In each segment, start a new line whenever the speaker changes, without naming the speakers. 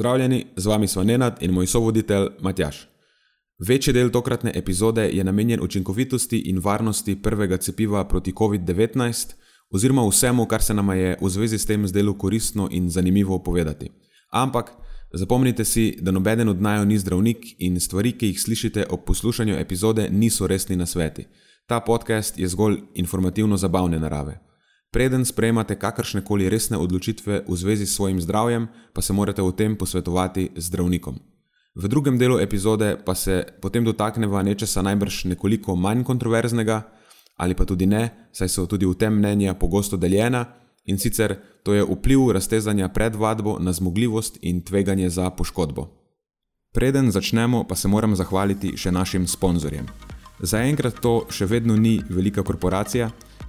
Pozdravljeni, z vami smo Nenad in moj sovoditelj Matjaš. Večji del tokratne epizode je namenjen učinkovitosti in varnosti prvega cepiva proti COVID-19, oziroma vsemu, kar se nam je v zvezi s tem zdelo koristno in zanimivo povedati. Ampak zapomnite si, da nobeden od naju ni zdravnik in stvari, ki jih slišite ob poslušanju epizode, niso resni na sveti. Ta podcast je zgolj informativno-zabavne narave. Preden sprejemate kakršne koli resne odločitve v zvezi s svojim zdravjem, pa se morate o tem posvetovati z zdravnikom. V drugem delu epizode pa se potem dotakneva nečesa najbrž nekoliko manj kontroverznega, ali pa tudi ne, saj so tudi v tem mnenja pogosto deljena, in sicer to je vpliv raztezanja pred vadbo na zmogljivost in tveganje za poškodbo. Preden začnemo, pa se moram zahvaliti še našim sponzorjem. Zaenkrat to še vedno ni velika korporacija,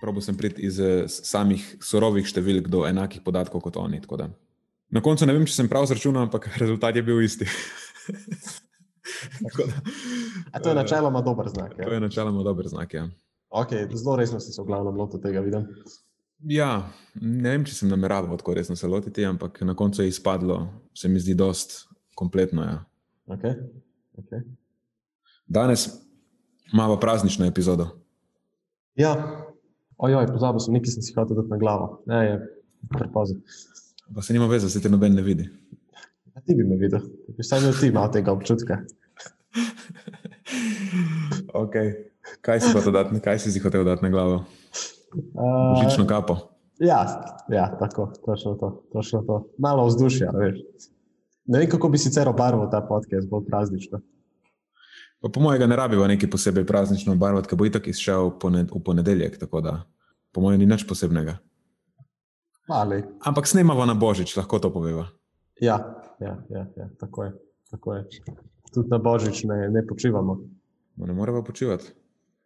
Probo sem priti iz samih surovih številk do enakih podatkov kot oni. Na koncu ne vem, če sem prav zračunal, ampak rezultat je bil isti.
da, A to je načeloma dober znak.
Ja. To je načeloma dober znak. Ja.
Okay, zelo resno si se v glavnem lotil tega, vidim.
Ja, ne vem, če sem nameraval tako resno se lotiti, ampak na koncu je izpadlo, se mi zdi, dost kompletno. Ja.
Okay. Okay.
Danes imamo praznično epizodo.
Ja, ojoj, pozabil sem, nekaj sem si hotel dati na glavo. Ne, je prepozno.
Pa se nima veze, se te noben ne vidi.
Ja, ti bi me videl, vsaj mi ti imaš tega občutka.
okay. Kaj si dati, kaj si si hotel dati na glavo? Žično kapo.
Ja, ja, tako, točno to, točno to. Malo vzdušja, veš. Ne vem, kako bi sicer obarval ta podcast, bolj praznično.
Pa po mojem, ne rabijo nekaj posebej praznično obarvati, ker bo itak izšel v ponedeljek, tako da po mojem ni nič posebnega.
Mali.
Ampak snemamo na božič, lahko to poveva.
Ja, ja, ja, ja tako, je, tako je. Tudi na božič ne, ne počivamo.
No, ne moramo počivati,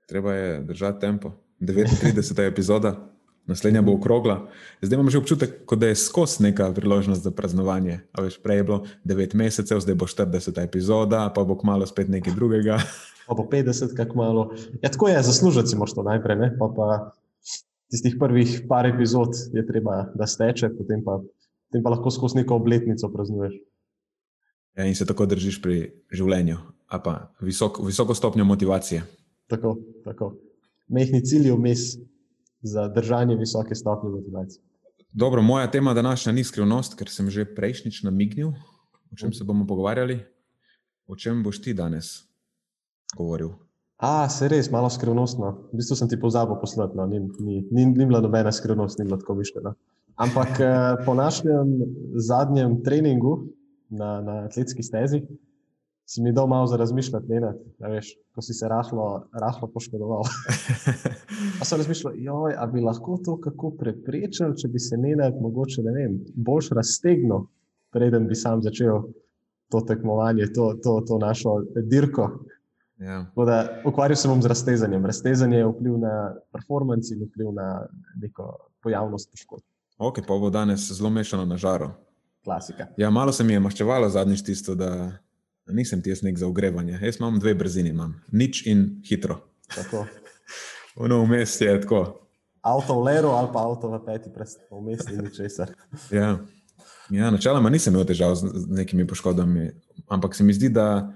treba je držati tempo. 39. epizoda, naslednja bo okrogla. Zdaj imam že občutek, da je skozi neka priložnost za praznovanje. Veš, prej je bilo 9 mesecev, zdaj bo 40. epizoda, pa bo kmalo spet nekaj drugega.
Pa bo 50, kako malo. Ja, tako je, zaslužiti si moraš to najprej, ne? pa pa tistih prvih par epizod je treba, da steče, potem pa, potem pa lahko skozi neko obletnico praznuješ.
Ja, in se tako držiš pri življenju, a pa visok, visoko stopnjo motivacije.
Tako, tako. Mehni cilji vmes za držanje visoke stopnje motivacije.
Dobro, moja tema današnja ni skrivnost, ker sem že prejšnjič namignil, o čem se bomo pogovarjali. O čem boš ti danes govoril?
A, se res, malo skrivnostno. V bistvu sem ti pozabil poslati, no. ni, ni, ni, ni bila nobena skrivnost, ni bila tako mišljena. Ampak eh, po našem zadnjem treningu na, na atletski stezi si mi dal malo za razmišljati, ne, ne veš, ko si se rahlo, rahlo poškodoval. Pa sem razmišljal, joj, a bi lahko to kako preprečil, če bi se ne mogoče, ne vem, boljš raztegnil, preden bi sam začel to tekmovanje, to, to, to našo dirko.
Ja.
Da, ukvarjal se bom z raztezanjem. Raztezanje je vpliv na performance in vpliv na neko pojavnost poškodb.
Ok, pa bo danes zelo mešano na žaro.
Klasika.
Ja, malo se mi je maščevalo zadnjič tisto, da nisem ti jaz nek za ogrevanje. Jaz imam dve brzini, imam. nič in hitro.
Tako.
Ono vmes je tako.
Avto v leru ali pa avto v peti, vmes ni ničesar.
Ja. Ja, načeloma nisem imel težav z nekimi poškodbami, ampak se mi zdi, da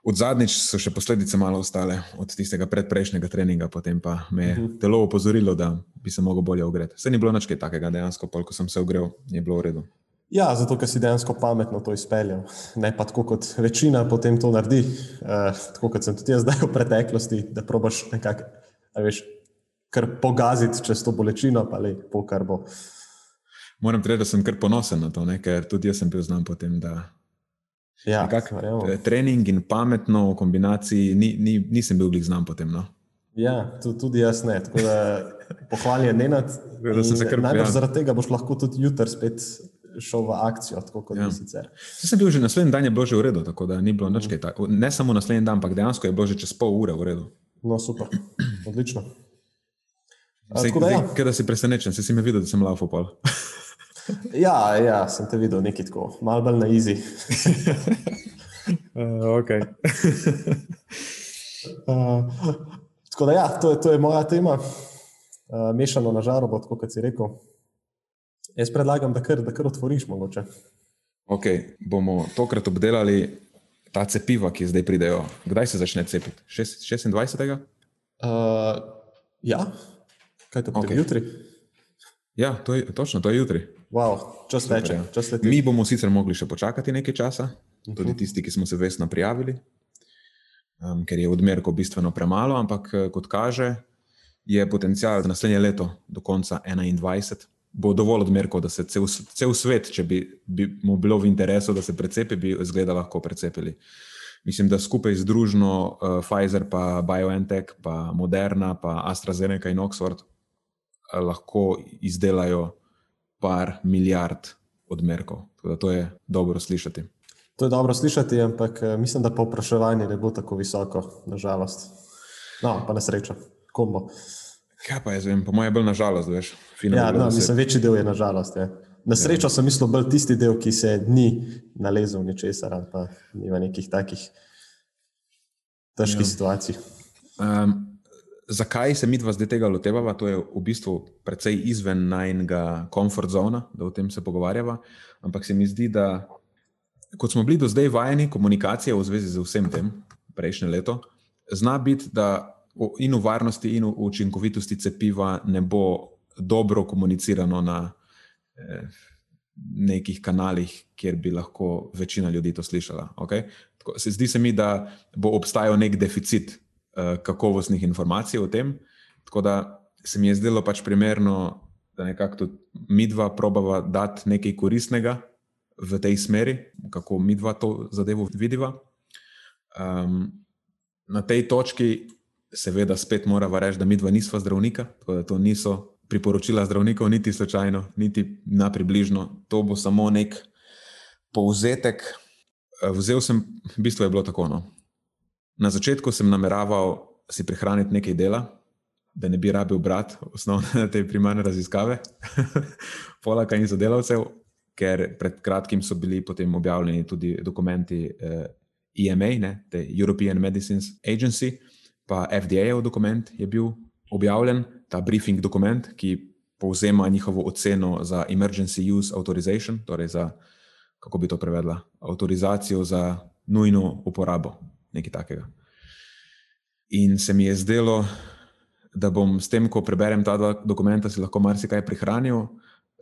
Od zadnjič so še posledice malo ostale, od tistega predprejšnjega treninga, potem pa me je uh -huh. telo opozorilo, da bi se lahko bolje ogrel. Se ni bilo nič takega, dejansko, ko sem se ogrel, je bilo v redu.
Ja, zato, ker si dejansko pametno to izpeljal. Ne pa tako, kot večina potem to naredi. Uh, tako kot sem tudi jaz zdaj v preteklosti, da probaš nekako, veš, kar pogaziti čez to bolečino, pa le po kar bo.
Moram reči, da sem kar ponosen na to, ne? ker tudi jaz sem bil znan potem, da
Ja,
eh, trening in pametno v kombinaciji, ni, ni, nisem bil bliž znam potem. No?
Ja, tudi jaz ne. Pohvaljen je Nenad. Najbolj ja. zaradi tega boš lahko tudi jutri spet šel v akcijo, tako kot ja. sicer.
Sem bil že naslednji dan, je bilo že v redu, tako da ni bilo nič kaj. Ne samo naslednji dan, ampak dejansko je bilo že čez pol ure v redu.
No, super, odlično.
Zdaj, da, ja. Da si presenečen, si, si me videl, da sem laufal pol.
Ja, ja, sem te videl nekaj tako, malo bolj na izi.
uh, okay.
uh, tako da, ja, to, je, to je moja tema, uh, mešano na žaru, kot si rekel. Jaz predlagam, da kar, da kar otvoriš, mogoče.
Ok, bomo tokrat obdelali ta cepiva, ki zdaj pridejo. Kdaj se začne cepiti? 26.
Uh, ja, kaj to pomeni? Okay. Jutri.
Ja, to je, točno, to je jutri.
Wow, čas teče. Ja.
Mi bomo sicer mogli še počakati nekaj časa, tudi mhm. tisti, ki smo se vestno prijavili, um, ker je odmerkov bistveno premalo, ampak eh, kot kaže, je potencial za naslednje leto, do konca 2021, bo dovolj odmerkov, da se cel, cel svet, če bi, bi mu bilo v interesu, da se precepi, bi zgleda lahko precepili. Mislim, da skupaj z družno uh, Pfizer, pa BioNTech, pa Moderna, pa AstraZeneca in Oxford uh, lahko izdelajo par milijard odmerkov. To je dobro slišati.
To je dobro slišati, ampak eh, mislim, da povpraševanje ne bo tako visoko, nažalost. No, pa na srečo, kombo.
Kaj pa jaz vem, po mojem je bil nažalost, veš.
Ja, no, mislim, večji del je nažalost. Ja. Na srečo ja. sem mislil bolj tisti del, ki se ni nalezel ničesar, pa nima nekih takih težkih ja. situacij.
Um, zakaj se mi dva zdaj tega lotevamo, to je v bistvu precej izven najnega komfort zona, da o tem se pogovarjava. Ampak se mi zdi, da kot smo bili do zdaj vajeni komunikacije v zvezi z vsem tem, prejšnje leto, zna biti, da in v varnosti, in v učinkovitosti cepiva ne bo dobro komunicirano na eh, nekih kanalih, kjer bi lahko večina ljudi to slišala. Okay? Tako, se zdi se mi, da bo obstajal nek deficit uh, kakovostnih informacij o tem. Tako da se mi je zdelo pač primerno, da nekako tudi mi dva probava dati nekaj koristnega v tej smeri, kako mi dva to zadevo vidiva. Um, na tej točki, seveda, spet moramo reči, da mi dva nisva zdravnika, da to niso priporočila zdravnikov, niti slučajno, niti na približno. To bo samo nek povzetek. Vzel sem, v bistvu je bilo tako. No. Na začetku sem nameraval si prihraniti nekaj dela, da ne bi rabil brati osnovne te primarne raziskave, polaka in sodelavcev, ker pred kratkim so bili potem objavljeni tudi dokumenti eh, EMA, ne, te European Medicines Agency, pa FDA-ov dokument je bil objavljen, ta briefing dokument, ki povzema njihovo oceno za emergency use authorization, torej za, kako bi to prevedla, avtorizacijo za nujno uporabo nekaj takega. In se mi je zdelo, da bom s tem, ko preberem ta dva dokumenta, si lahko marsikaj prihranil.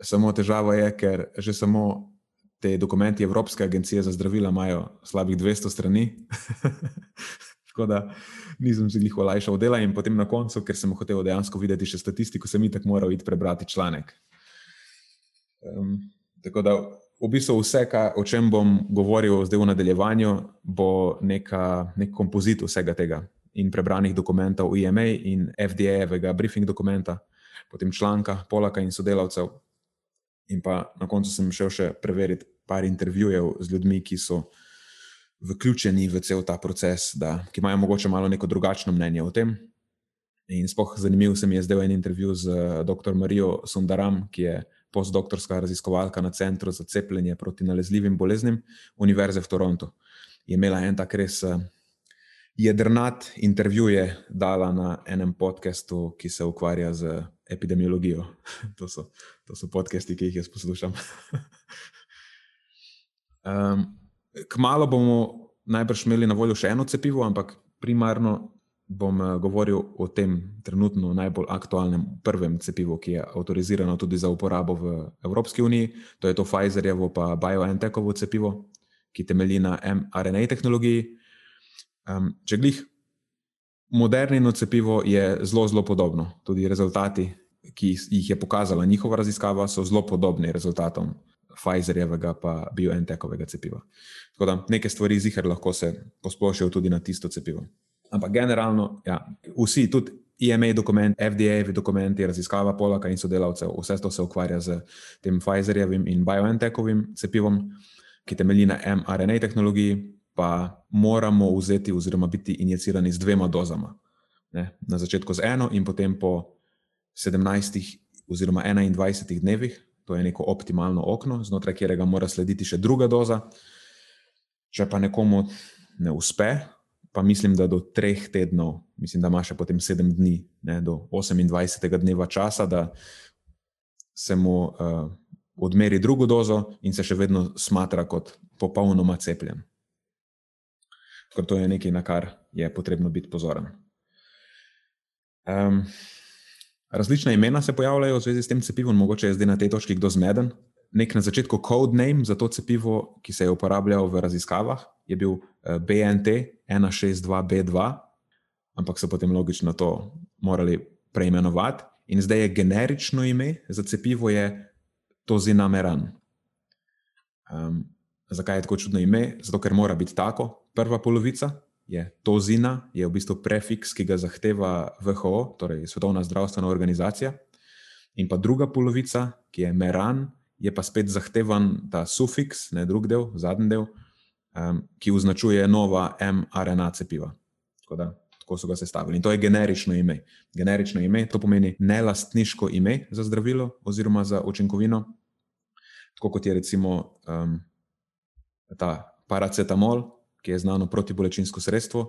Samo težava je, ker že samo te dokumenti Evropske agencije za zdravila imajo slabih 200 strani. Tako da nisem si jih olajšal dela, in potem na koncu, ker sem hotel dejansko videti še statistiko, sem jih tako moral iti prebrati članek. Um, tako da v bistvu vse, ka, o čem bom govoril zdaj v nadaljevanju, bo neka, nek kompozit vsega tega in prebranih dokumentov IMA in FDA-evega briefing dokumenta, potem članka, polaka in sodelavcev. In pa na koncu sem šel še preveriti par intervjujev z ljudmi, ki so vključeni v cel ta proces, da, ki imajo mogoče malo neko drugačno mnenje o tem. In spoh zanimiv se mi je zdaj en intervju z dr. Marijo Sundaram, ki je postdoktorska raziskovalka na Centru za cepljenje proti nalezljivim boleznim Univerze v Torontu. Je imela en tak res uh, jedrnat intervju, je dala na enem podkastu, ki se ukvarja z epidemiologijo. to, so, to so podcasti, ki jih jaz poslušam. um, kmalo bomo najbrž imeli na voljo še eno cepivo, ampak primarno bom uh, govoril o tem trenutno najbolj aktualnem prvem cepivu, ki je avtorizirano tudi za uporabo v Evropski uniji. To je to Pfizerjevo pa BioNTechovo cepivo, ki temelji na mRNA tehnologiji. Um, če glih modernino cepivo je zelo, zelo podobno. Tudi rezultati, ki jih je pokazala njihova raziskava, so zelo podobni rezultatom Pfizerjevega pa BioNTechovega cepiva. Tako da neke stvari zihar lahko se posplošijo tudi na tisto cepivo. Ampak generalno, ja, vsi, tudi EMA dokument, FDA dokumenti, raziskava Polaka in sodelavcev, vse to se ukvarja z tem Pfizerjevim in BioNTechovim cepivom, ki temelji na mRNA tehnologiji, pa moramo vzeti oziroma biti injicirani z dvema dozama. Ne? Na začetku z eno in potem po 17 oziroma 21 dnevih, to je neko optimalno okno, znotraj katerega mora slediti še druga doza. Če pa nekomu ne uspe, pa mislim, da do treh tednov, mislim, da ima še potem sedem dni, ne, do 28. dneva časa, da se mu uh, odmeri drugo dozo in se še vedno smatra kot popolnoma cepljen ker to je nekaj, na kar je potrebno biti pozoren. Um, različna imena se pojavljajo v zvezi s tem cepivom, mogoče je zdaj na tej točki kdo zmeden. Nek na začetku code name za to cepivo, ki se je uporabljal v raziskavah, je bil eh, BNT 162B2, ampak so potem logično to morali preimenovati. In zdaj je generično ime za cepivo Tozinameran. Um, zakaj je tako čudno ime? Zato, ker mora biti tako, prva polovica je tozina, je v bistvu prefiks, ki ga zahteva WHO, torej Svetovna zdravstvena organizacija. In pa druga polovica, ki je meran, je pa spet zahtevan ta sufiks, ne drug del, zadnji del, um, ki označuje nova mRNA cepiva. Tako, da, tako so ga sestavili. In to je generično ime. Generično ime to pomeni nelastniško ime za zdravilo oziroma za učinkovino, tako kot je recimo um, ta paracetamol, ki je znano protibolečinsko sredstvo,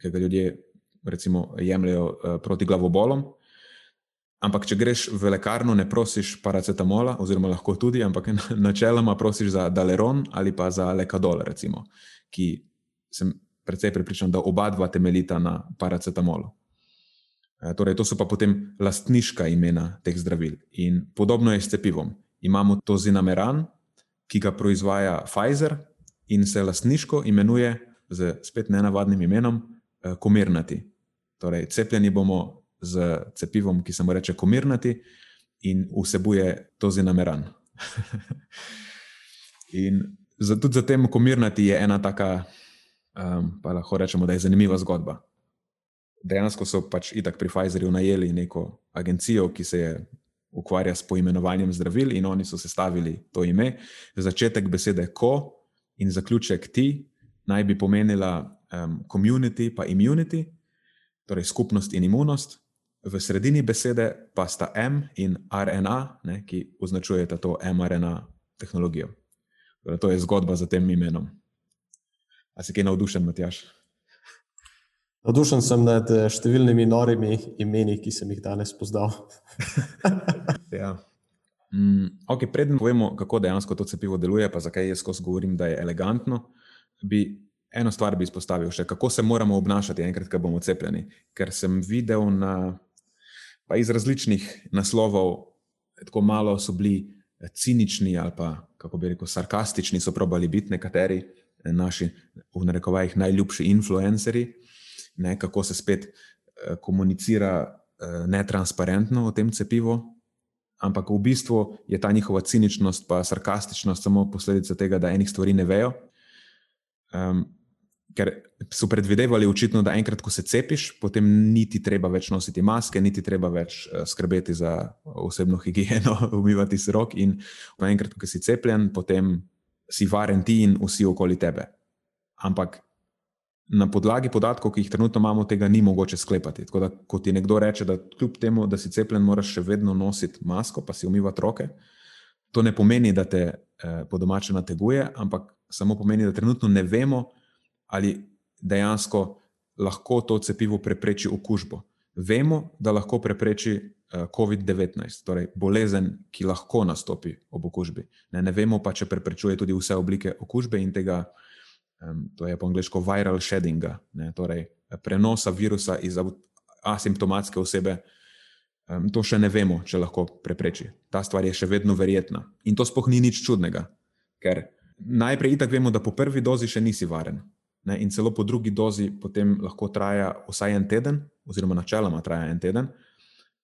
ki ga ljudje recimo jemljajo uh, proti glavobolom. Ampak, če greš v lekarno, ne prosiš paracetamola, oziroma lahko tudi, ampak načeloma prosiš za Daleron ali pa za Lekadol, recimo, ki sem precej pripričan, da oba dva temeljita na paracetamolu. E, torej, to so pa potem lastniška imena teh zdravil. In podobno je s cepivom. Imamo to zinameran, ki ga proizvaja Pfizer, in se lastniško imenuje z spet nenavadnim imenom eh, Komirnati. Torej, cepljeni bomo z cepivom, ki se mu reče Komirnati in vsebuje to zinameran. in tudi za tem Komirnati je ena taka, um, pa lahko rečemo, da je zanimiva zgodba. Dejansko so pač itak pri Pfizerju najeli neko agencijo, ki se je ukvarja s poimenovanjem zdravil, in oni so sestavili to ime. Začetek besede ko in zaključek ti naj bi pomenila um, community pa immunity, torej skupnost in imunost, v sredini besede pa sta M in RNA, ne, ki označujeta to mRNA tehnologijo. Torej, to je zgodba za tem imenom. A si kaj navdušen, Matjaš?
Navdušen sem nad eh, številnimi norimi imeni, ki sem jih danes poznal.
ja. Mm, okay, Preden povemo, kako dejansko to cepivo deluje, pa zakaj jaz skozi govorim, da je elegantno, bi eno stvar bi izpostavil še, kako se moramo obnašati, enkrat, ko bomo cepljeni. Ker sem videl na, iz različnih naslovov, tako malo so bili eh, cinični ali pa, kako bi rekel, sarkastični, so probali biti nekateri eh, naši, v narekovajih, najljubši influencerji, ne, kako se spet eh, komunicira netransparentno o tem cepivu, ampak v bistvu je ta njihova ciničnost in sarkastičnost samo posledica tega, da enih stvari ne vejo. Um, ker so predvidevali, očitno, da enkrat, ko se cepiš, potem niti treba več nositi maske, niti treba več uh, skrbeti za osebno higieno, umivati si rok. In enkrat, ko si cepljen, potem si varen ti in vsi okoli tebe. Ampak na podlagi podatkov, ki jih trenutno imamo, tega ni mogoče sklepati. Tako da, ko ti nekdo reče, da kljub temu, da si cepljen, moraš še vedno nositi masko, pa si umivati roke, to ne pomeni, da te eh, po domače nateguje, ampak samo pomeni, da trenutno ne vemo, ali dejansko lahko to cepivo prepreči okužbo. Vemo, da lahko prepreči eh, COVID-19, torej bolezen, ki lahko nastopi ob okužbi. Ne, ne vemo pa, če preprečuje tudi vse oblike okužbe in tega to je po angliško viral sheddinga, ne, torej prenosa virusa iz asimptomatske osebe. To še ne vemo, če lahko prepreči. Ta stvar je še vedno verjetna. In to sploh ni nič čudnega, ker najprej itak vemo, da po prvi dozi še nisi varen. Ne, in celo po drugi dozi potem lahko traja vsaj en teden, oziroma načeloma traja en teden.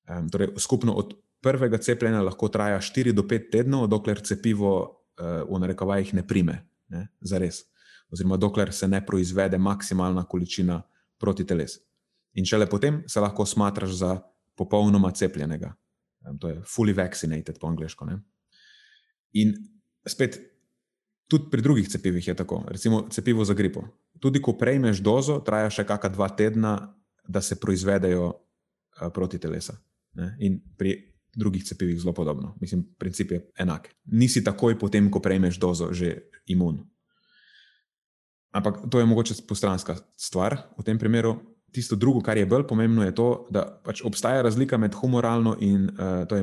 Um, torej, skupno od prvega cepljenja lahko traja 4 do 5 tednov, dokler cepivo uh, v narekovajih ne prime, ne, za res. Oziroma, dokler se ne proizvede maksimalna količina protiteles. In šele potem se lahko smatraš za popolnoma cepljenega. To je fully vaccinated po angliško. Ne. In spet, tudi pri drugih cepivih je tako, recimo cepivo za gripo. Tudi ko prejmeš dozo, traja še kakšna dva tedna, da se proizvedejo uh, protitelesa. Ne? In pri drugih cepivih zelo podobno. Mislim, princip je enak. Nisi takoj potem, ko prejmeš dozo, že imun. Ampak to je mogoče postranska stvar v tem primeru. Tisto drugo, kar je bolj pomembno, je to, da pač obstaja razlika med humoralno in uh,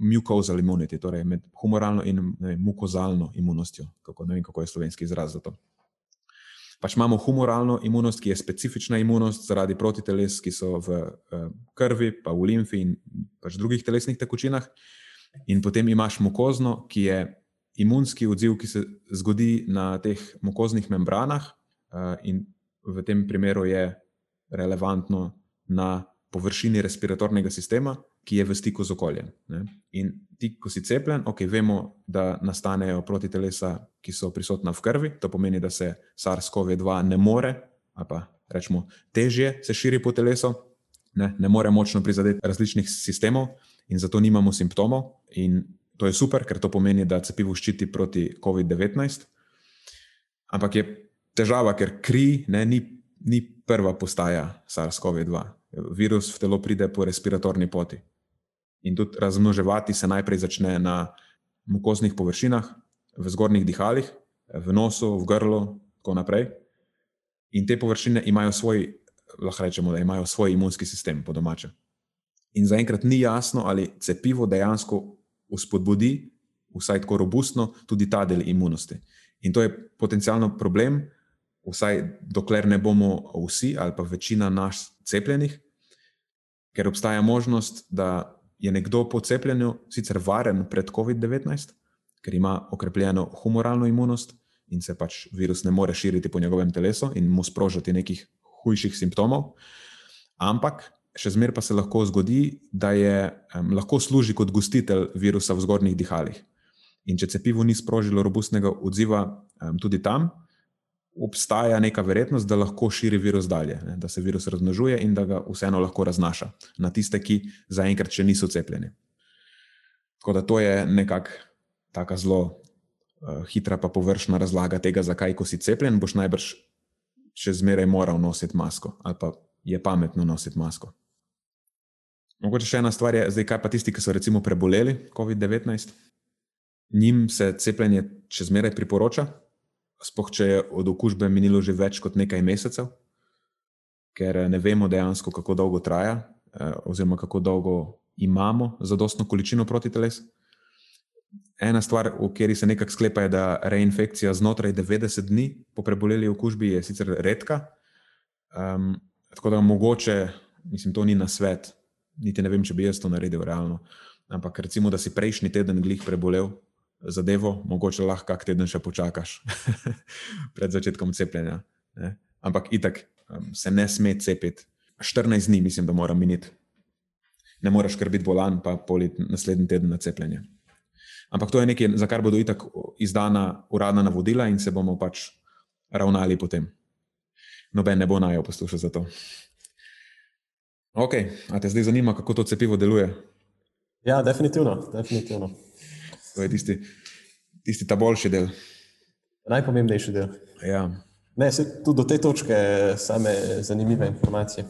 mucosal immunity, torej med humoralno in vem, mukozalno imunostjo. Kako, ne vem, kako je slovenski izraz za to pač imamo humoralno imunost, ki je specifična imunost zaradi protiteles, ki so v uh, krvi, pa v limfi in pač drugih telesnih tekočinah. In potem imaš mukozno, ki je imunski odziv, ki se zgodi na teh mukoznih membranah, uh, in v tem primeru je relevantno na površini respiratornega sistema, ki je v stiku z okoljem. Ne? In ti, ko si cepljen, ok, vemo, da nastanejo protitelesa, ki so prisotna v krvi, to pomeni, da se SARS-CoV-2 ne more, ali pa rečemo, težje se širi po telesu, ne, ne more močno prizadeti različnih sistemov, in zato nimamo simptomov. In to je super, ker to pomeni, da cepivo ščiti proti COVID-19. Ampak je težava, ker kri ne, ni, ni prva postaja SARS-CoV-2. Virus v telo pride po respiratorni poti. In tudi razmnoževati se najprej začne na mukoznih površinah, v zgornjih dihalih, v nosu, v grlu, in tako naprej. In te površine imajo svoj, lahko rečemo, da imajo svoj imunski sistem, po domače. In zaenkrat ni jasno, ali cepivo dejansko uspodbudi, vsaj tako robustno, tudi ta del imunosti. In to je potencialno problem, vsaj dokler ne bomo vsi ali pa večina nas cepljenih, ker obstaja možnost, da je nekdo po cepljenju sicer varen pred COVID-19, ker ima okrepljeno humoralno imunost in se pač virus ne more širiti po njegovem telesu in mu sprožiti nekih hujših simptomov, ampak še zmeraj pa se lahko zgodi, da je um, lahko služi kot gostitelj virusa v zgornjih dihalih. In če cepivo ni sprožilo robustnega odziva um, tudi tam, obstaja neka verjetnost, da lahko širi virus dalje, ne, da se virus razmnožuje in da ga vseeno lahko raznaša na tiste, ki zaenkrat še niso cepljeni. Tako da to je nekako tako zelo uh, hitra, pa površna razlaga tega, zakaj, ko si cepljen, boš najbrž še zmeraj moral nositi masko ali pa je pametno nositi masko. Mogoče še ena stvar je, zdaj, kaj pa tisti, ki so recimo preboleli COVID-19, njim se cepljenje še zmeraj priporoča, spoh če je od okužbe minilo že več kot nekaj mesecev, ker ne vemo dejansko, kako dolgo traja, eh, oziroma kako dolgo imamo zadostno količino protiteles. Ena stvar, v kateri se nekako sklepa, je, da reinfekcija znotraj 90 dni po preboleli okužbi je sicer redka. Um, tako da mogoče, mislim, to ni na svet, niti ne vem, če bi jaz to naredil realno. Ampak recimo, da si prejšnji teden glih prebolel, zadevo, mogoče lahko kak teden še počakaš pred začetkom cepljenja. Ne? Ampak itak um, se ne sme cepiti. 14 dni, mislim, da mora miniti. Ne moreš kar biti bolan, pa politi naslednji teden na cepljenje. Ampak to je nekaj, za kar bodo itak izdana uradna navodila in se bomo pač ravnali potem. Noben ne bo najo poslušal za to. Ok, a te zdaj zanima, kako to cepivo deluje?
Ja, definitivno. definitivno.
To je tisti, tisti ta boljši del.
Najpomembnejši del.
Ja.
Ne, tudi do te točke same zanimive informacije.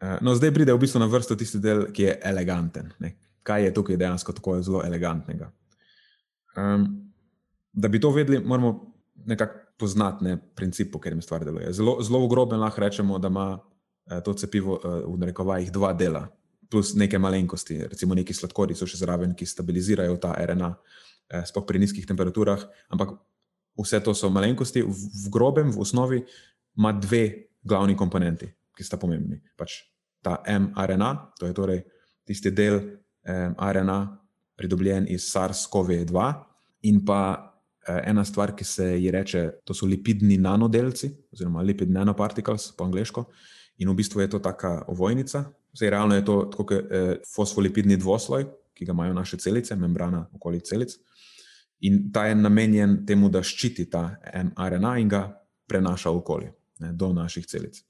Eh, no, zdaj pride v bistvu na vrsto tisti del, ki je eleganten. Ne? Kaj je tukaj dejansko tako zelo elegantnega? Um, da bi to vedeli, moramo nekako poznati ne, princip, po katerem stvar deluje. Zelo, zelo v grobem lahko rečemo, da ima to cepivo eh, v narekovajih dva dela plus neke malenkosti, recimo neki sladkorji so še zraven, ki stabilizirajo ta RNA, eh, sploh pri nizkih temperaturah. Ampak vse to so malenkosti, v, grobem, v osnovi ima dve glavni komponenti, ki sta pomembni. Pač ta mRNA, to je torej tisti del um, RNA, pridobljen iz SARS-CoV-2, in pa uh, ena stvar, ki se ji reče, to so lipidni nanodelci, oziroma lipid nanoparticles po angliško. In v bistvu je to taka ovojnica. Zdaj, realno je to kot eh, fosfolipidni dvosloj, ki ga imajo naše celice, membrana okoli celic. In ta je namenjen temu, da ščiti ta mRNA in ga prenaša okoli, ne, do naših celic.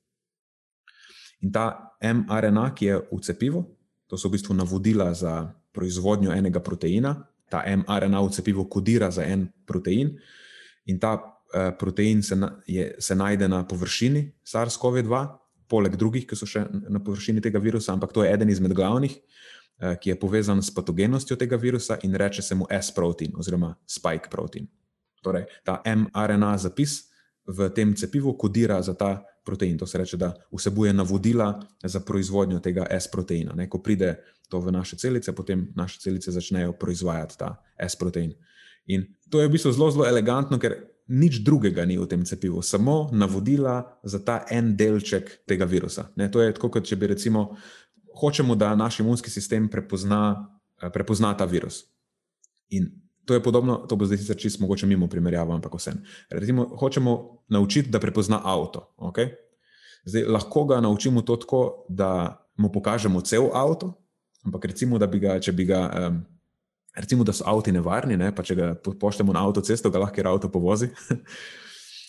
In ta mRNA, ki je v cepivu, to so v bistvu navodila za proizvodnjo enega proteina. Ta mRNA v cepivu kodira za en protein, in ta uh, protein se, na, je, se najde na površini SARS-CoV-2, poleg drugih, ki so še na površini tega virusa, ampak to je eden izmed glavnih, uh, ki je povezan s patogenostjo tega virusa in reče se mu S-protein oziroma spike protein. Torej, ta mRNA zapis v tem cepivu kodira za ta protein. To se reče, da vsebuje navodila za proizvodnjo tega S-proteina. Ko pride to v naše celice, potem naše celice začnejo proizvajati ta S-protein. In to je v bistvu zelo, zelo elegantno, ker nič drugega ni v tem cepivu, samo navodila za ta en delček tega virusa. Ne, to je tako, kot če bi recimo hočemo, da naš imunski sistem prepozna, eh, prepozna ta virus. In To je podobno, to bo zdaj sicer čisto mogoče mimo primerjava, ampak vseeno. Recimo, hočemo naučiti, da prepozna avto. Okay? Zdaj, lahko ga naučimo to tako, da mu pokažemo cel avto, ampak recimo, da bi ga, če bi ga, um, recimo, da so avti nevarni, ne? pa če ga pošljemo na avtocesto, ga lahko avto povozi.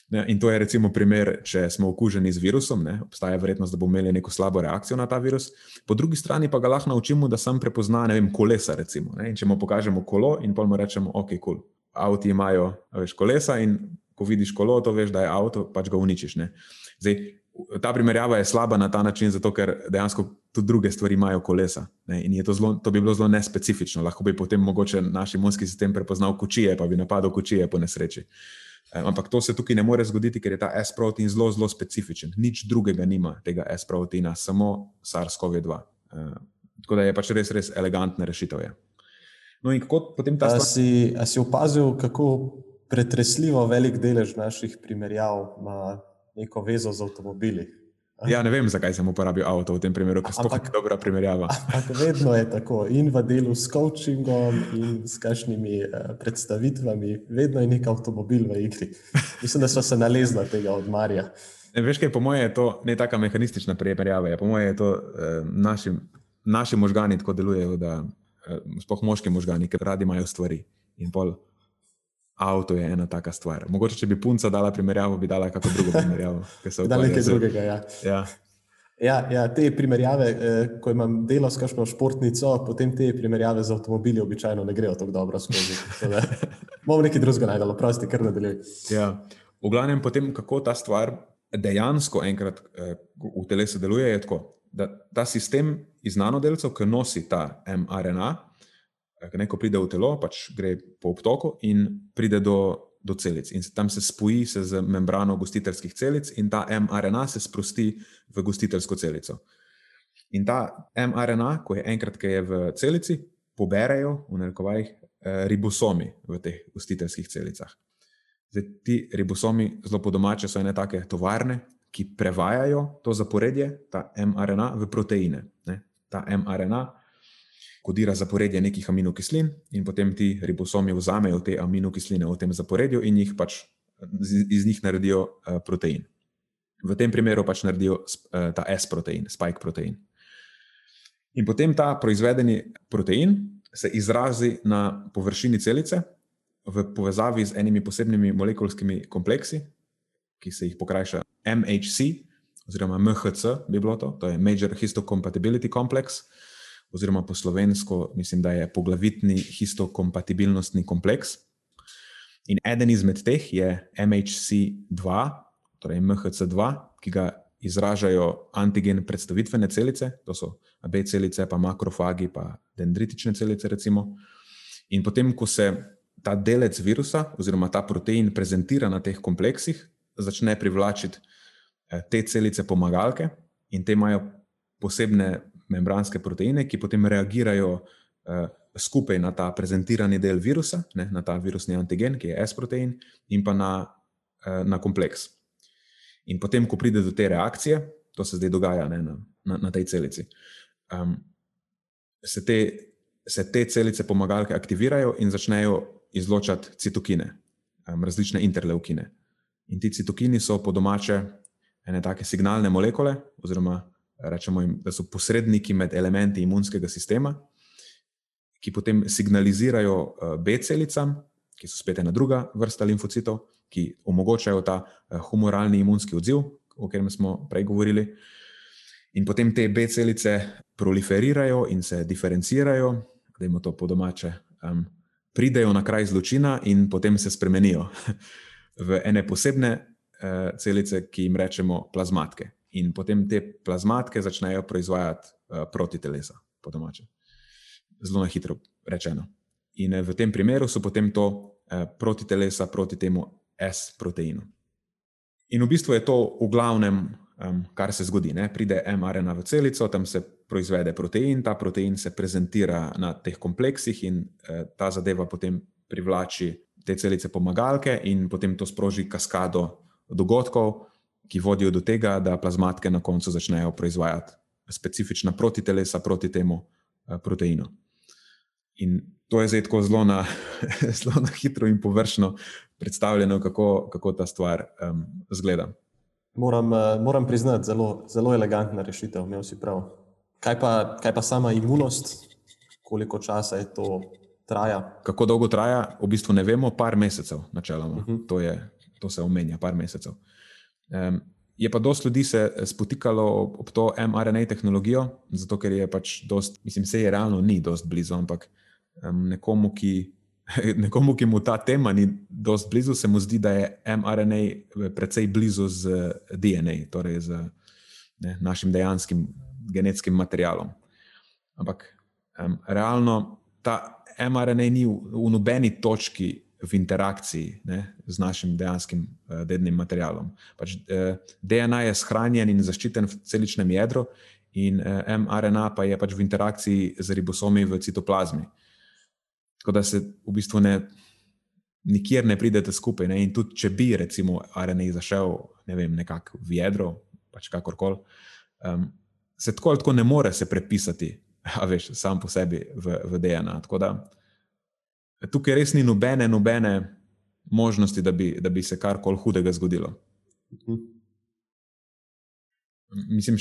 Ne, in to je recimo primer, če smo okuženi z virusom, ne, obstaja verjetnost, da bomo imeli neko slabo reakcijo na ta virus. Po drugi strani pa ga lahko naučimo, da sam prepozna vem, kolesa. Recimo, ne, če mu pokažemo kolo in pa mu rečemo, ok, kul. Cool. Avti imajo veš, kolesa in ko vidiš kolo, to veš, da je avto, pač ga uničiš. Zdaj, ta primerjava je slaba na ta način, zato ker dejansko tudi druge stvari imajo kolesa. Ne, in to, zlo, to bi bilo zelo nespecifično. Lahko bi potem mogoče naš imunski sistem prepoznal kočije, pa bi napadal kočije po nesreči. Ampak to se tukaj ne more zgoditi, ker je ta S-protein zelo, zelo specifičen. Nič drugega nima tega S-proteina, samo SARS-CoV-2. Tako da je pač res, res elegantna rešitev. Je. No, in kako potem ta
stvar? A si, a si opazil, kako pretresljivo velik delež naših primerjav ima neko vezo z avtomobili?
Ja, ne vem, zakaj sem uporabil avto v tem primeru, ker je to dobra primerjava.
Ampak vedno je tako, in v delu s coachingom, in s kakšnimi uh, predstavitvami, vedno je nek avtomobil v igri. Mislim, da so se nalezla tega od Marija.
Ne, veš, kaj po mojem je to ne taka mehanistična primerjava. Po mojem je to uh, naši, naši možgani tako delujejo, da uh, spoh moški možgani, ker radi imajo stvari. In pol avto je ena taka stvar. Mogoče, če bi punca dala primerjavo, bi dala kakšno drugo primerjavo.
Da, nekaj drugega. Ja.
Ja.
Ja, ja, te primerjave, eh, ko imam delo s kakšno športnico, potem te primerjave z avtomobili običajno ne grejo tako dobro skozi. Bomo nekaj drugega najdemo, prosti, kar nadaljuj.
Ja. V glavnem, potem, kako ta stvar dejansko enkrat eh, v telesu deluje, je tako, da ta sistem iz nanodelcev, ki nosi ta mRNA, Ko pride v telo, pač gre po obtoku in pride do, do celic. In tam se spoji se z membrano gostiteljskih celic, in ta mRNA se sprosti v gostiteljsko celico. In ta mRNA, ko je enkrat, ki je v celici, poberejo v narekovajih eh, ribosomi v teh gostiteljskih celicah. Zdaj, ti ribosomi, zelo po domače, so ene take tovarne, ki prevajajo to zaporedje, ta mRNA, v proteine. Ne? Ta mRNA kodira zaporedje nekih aminokislin, in potem ti ribosomi vzamejo te aminokisline v tem zaporedju in jih pač iz njih naredijo uh, protein. V tem primeru pač naredijo uh, ta S-protein, spike protein. In potem ta proizvedeni protein se izrazi na površini celice v povezavi z enimi posebnimi molekulskimi kompleksi, ki se jih pokrajša MHC, oziroma MHC, bi bilo to, to je Major Histocompatibility Complex, uh, oziroma po slovensko, mislim, da je poglavitni histokompatibilnostni kompleks. In eden izmed teh je MHC2, torej MHC2, ki ga izražajo antigen predstavitvene celice, to so AB celice, pa makrofagi, pa dendritične celice. Recimo. In potem, ko se ta delec virusa oziroma ta protein prezentira na teh kompleksih, začne privlačiti eh, te celice pomagalke, in te imajo posebne membranske proteine, ki potem reagirajo uh, skupaj na ta prezentirani del virusa, ne, na ta virusni antigen, ki je S-protein, in pa na, uh, na kompleks. In potem, ko pride do te reakcije, to se zdaj dogaja ne, na, na, tej celici, um, se, te, se te celice pomagalke aktivirajo in začnejo izločati citokine, um, različne interleukine. In ti citokini so po domače ene take signalne molekule, oziroma rečemo jim, da so posredniki med elementi imunskega sistema, ki potem signalizirajo uh, B-celicam, ki so spet ena druga vrsta limfocitov, ki omogočajo ta uh, humoralni imunski odziv, o katerem smo prej govorili. In potem te B-celice proliferirajo in se diferencirajo, da jim to po domače, um, pridejo na kraj zločina in potem se spremenijo v ene posebne uh, celice, ki jim rečemo plazmatke. In potem te plazmatke začnejo proizvajati uh, protitelesa, po domače. Zelo na hitro rečeno. In uh, v tem primeru so potem to uh, protitelesa proti temu S-proteinu. In v bistvu je to v glavnem, um, kar se zgodi. Ne? Pride mRNA v celico, tam se proizvede protein, ta protein se prezentira na teh kompleksih in uh, ta zadeva potem privlači te celice pomagalke, in potem to sproži kaskado dogodkov, ki vodijo do tega, da plazmatke na koncu začnejo proizvajati specifična protitelesa proti temu uh, proteinu. In to je zdaj tako zelo na, zelo na hitro in površno predstavljeno, kako, kako ta stvar um, zgleda.
Moram, uh, moram priznati, zelo, zelo elegantna rešitev, imel si prav. Kaj pa, kaj pa sama imunost, koliko časa je to traja?
Kako dolgo traja, v bistvu ne vemo, par mesecev, načeloma. Uh mhm. -huh. to, je, to se omenja, par mesecev. Um, je pa dosta ljudi se spotikalo ob to mRNA tehnologijo, zato ker je pač dost, mislim, se je realno ni dost blizu, ampak um, nekomu, ki nekomu, ki mu ta tema ni dovolj blizu, se mu zdi, da je mRNA precej blizu z DNA, torej z ne, našim dejanskim genetskim materialom. Ampak um, realno ta mRNA ni v, v nobeni točki v interakciji ne, z našim dejanskim uh, dednim materialom. Pač, uh, DNA je shranjen in zaščiten v celičnem jedru, in uh, mRNA pa je pač v interakciji z ribosomi v citoplazmi. Tako da se v bistvu ne, nikjer ne pridete skupaj. Ne? In tudi, če bi, recimo, RNA zašel ne vem, nekako v jedro, pač kakorkoli, um, se tako ali tako ne more se prepisati, a veš, sam po sebi v, v DNA. Tako da tukaj res ni nobene, nobene možnosti, da bi, da bi se karkoli hudega zgodilo. Mhm. Mislim,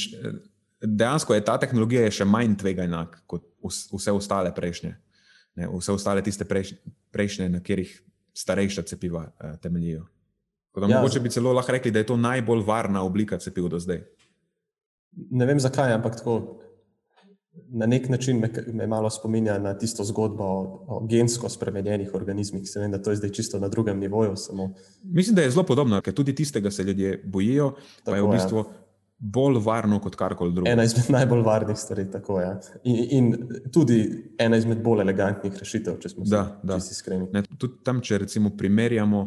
dejansko je ta tehnologija še manj tvegana kot vse ostale prejšnje ne, vse ostale tiste prejš, prejšnje, na katerih starejša cepiva uh, temeljijo. Da, ja, mogoče bi celo lahko rekli, da je to najbolj varna oblika cepiv do zdaj.
Ne vem zakaj, ampak tako. Na nek način me, me malo spominja na tisto zgodbo o, o gensko spremenjenih organizmih. Se vem, da to je zdaj čisto na drugem nivoju. Samo...
Mislim, da je zelo podobno, ker tudi tistega se ljudje bojijo. Tako, pa je v bistvu ja bolj varno kot karkoli drugega.
Ena izmed najbolj varnih stvari, tako je. Ja. In, in tudi ena izmed bolj elegantnih rešitev, če smo si iskreni.
Tudi tam, če recimo primerjamo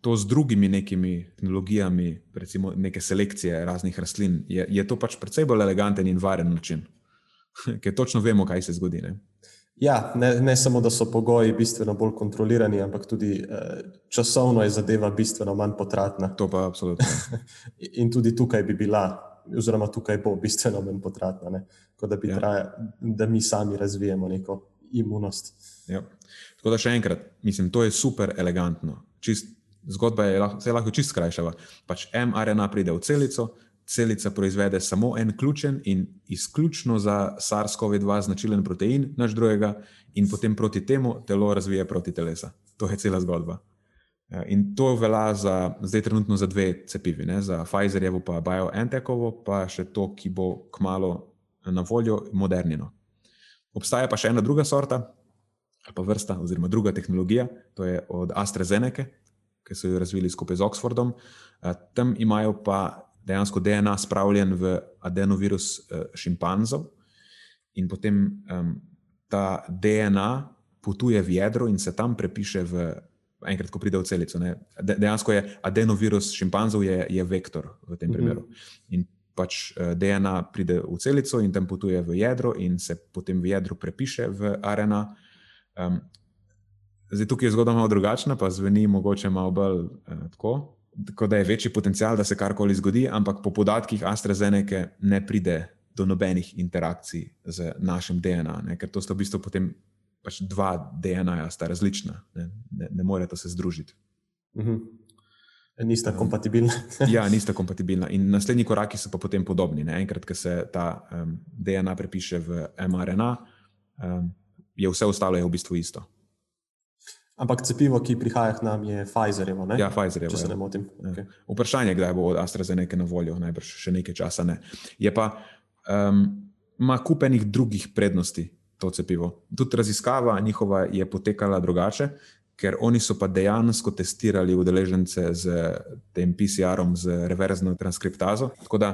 to z drugimi nekimi tehnologijami, recimo neke selekcije raznih rastlin, je, je to pač precej bolj eleganten in varen način, ker točno vemo, kaj se zgodi. Ne?
Ja, ne, ne samo, da so pogoji bistveno bolj kontrolirani, ampak tudi eh, časovno je zadeva bistveno manj potratna.
To pa absolutno.
In tudi tukaj bi bila, oziroma tukaj bo bistveno manj potratna, kot da, ja. traja, da mi sami razvijemo neko imunost.
Ja. Tako da še enkrat, mislim, to je super elegantno. Čist, zgodba je lahko, se lahko čist skrajšava. Pač mRNA pride v celico, celica proizvede samo en ključen in izključno za SARS-CoV-2 značilen protein, naš drugega, in potem proti temu telo razvije proti telesa. To je cela zgodba. Ja, in to velja za zdaj, trenutno za dve cepivi, ne? za Pfizerjevo, pa BioNTechovo, pa še to, ki bo kmalo na voljo, modernino. Obstaja pa še ena druga sorta, ali pa vrsta, oziroma druga tehnologija, to je od AstraZeneca, ki so jo razvili skupaj z Oxfordom. Tam imajo pa dejansko DNA spravljen v adenovirus uh, šimpanzov, in potem um, ta DNA potuje v jedro in se tam prepiše, v, enkrat, ko pride v celico. De, dejansko je adenovirus šimpanzov je, je vektor v tem mhm. primeru. Mm -hmm. In pač eh, DNA pride v celico in tam potuje v jedro, in se potem v jedru prepiše v RNA. Um, zdaj, tukaj je zgodba malo drugačna, pa zveni mogoče malo bolj uh, tako. Tako da je večji potencial, da se karkoli zgodi, ampak po podatkih AstraZeneca ne pride do nobenih interakcij z našim DNA, ne? ker to sta v bistvu potem pač dva DNA-ja, sta različna, ne, ne, ne morete se združiti.
Uh -huh. Nista kompatibilna.
ja, nista kompatibilna. In naslednji koraki so pa potem podobni. Ne? Enkrat, ko se ta um, DNA prepiše v mRNA, um, je vse ostalo je v bistvu isto.
Ampak cepivo, ki prihaja k nam, je Pfizerjevo.
Ja, Pfizerjevo.
Če se ne motim.
Ja. Okay. Vprašanje je, kdaj bo od AstraZeneca na voljo, najbrž še nekaj časa. Ne. Je pa, um, ima kupenih drugih prednosti to cepivo. Tudi raziskava njihova je potekala drugače, ker oni so pa dejansko testirali udeležence z tem PCR-om, z reverzno transkriptazo. Tako da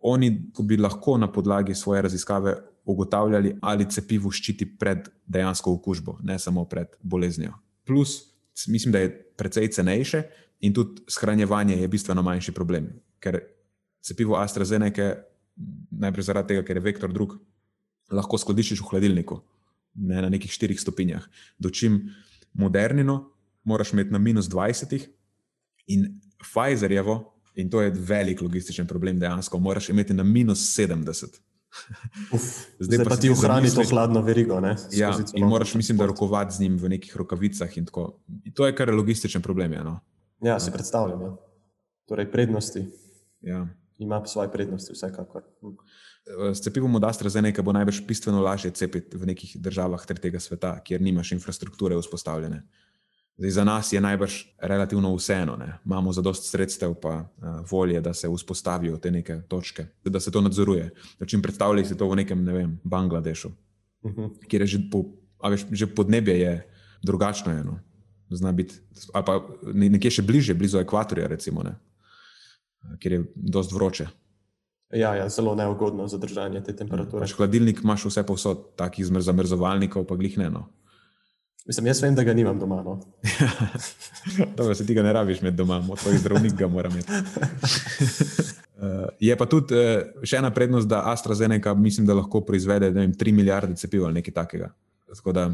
oni bi lahko na podlagi svoje raziskave ugotavljali, ali cepivo ščiti pred dejansko okužbo, ne samo pred boleznijo plus mislim, da je precej cenejše in tudi shranjevanje je bistveno manjši problem. Ker cepivo AstraZeneca, najprej zaradi tega, ker je vektor drug, lahko skladiščiš v hladilniku ne, na nekih štirih stopinjah. Dočim modernino, moraš imeti na minus 20 in Pfizerjevo, in to je velik logističen problem, dejansko moraš imeti na minus 70.
Uf, zdaj, zdaj pa ti ohrani to hladno verigo. Ne,
ja, in moraš, mislim, da rokovati z njim v nekih rokavicah. In in to je kar logističen problem. Ja, no.
ja si predstavljam. Ja. Torej, prednosti.
Ja.
Ima svoje prednosti, vsekakor. Hm.
S cepivom od AstraZeneca bo najbrž bistveno lažje cepiti v nekih državah tretjega sveta, kjer nimaš infrastrukture vzpostavljene. Uh, Zdaj, za nas je najbrž relativno vseeno, ne? imamo zadost sredstev, pa uh, volje, da se vzpostavijo te neke točke, da se to nadzoruje. Če jim predstavljate to v nekem, ne vem, Bangladešu, uh mhm. -huh. kjer je že, po, veš, že podnebje je drugačno, eno. zna biti, ali pa nekje še bliže, blizu ekvatorja, recimo, ne? kjer je dost vroče.
Ja, ja, zelo neugodno za držanje te temperature.
Pač hladilnik imaš vse povsod, takih zamrzovalnikov, pa glih ne. No.
Mislim, jaz vem, da ga nimam doma. No.
Dobro, se tega ne rabiš imeti doma, tvoj zdravnik ga mora imeti. Uh, je pa tudi uh, še ena prednost, da AstraZeneca mislim, da lahko proizvede vem, 3 milijarde cepiv ali nekaj takega. Tako da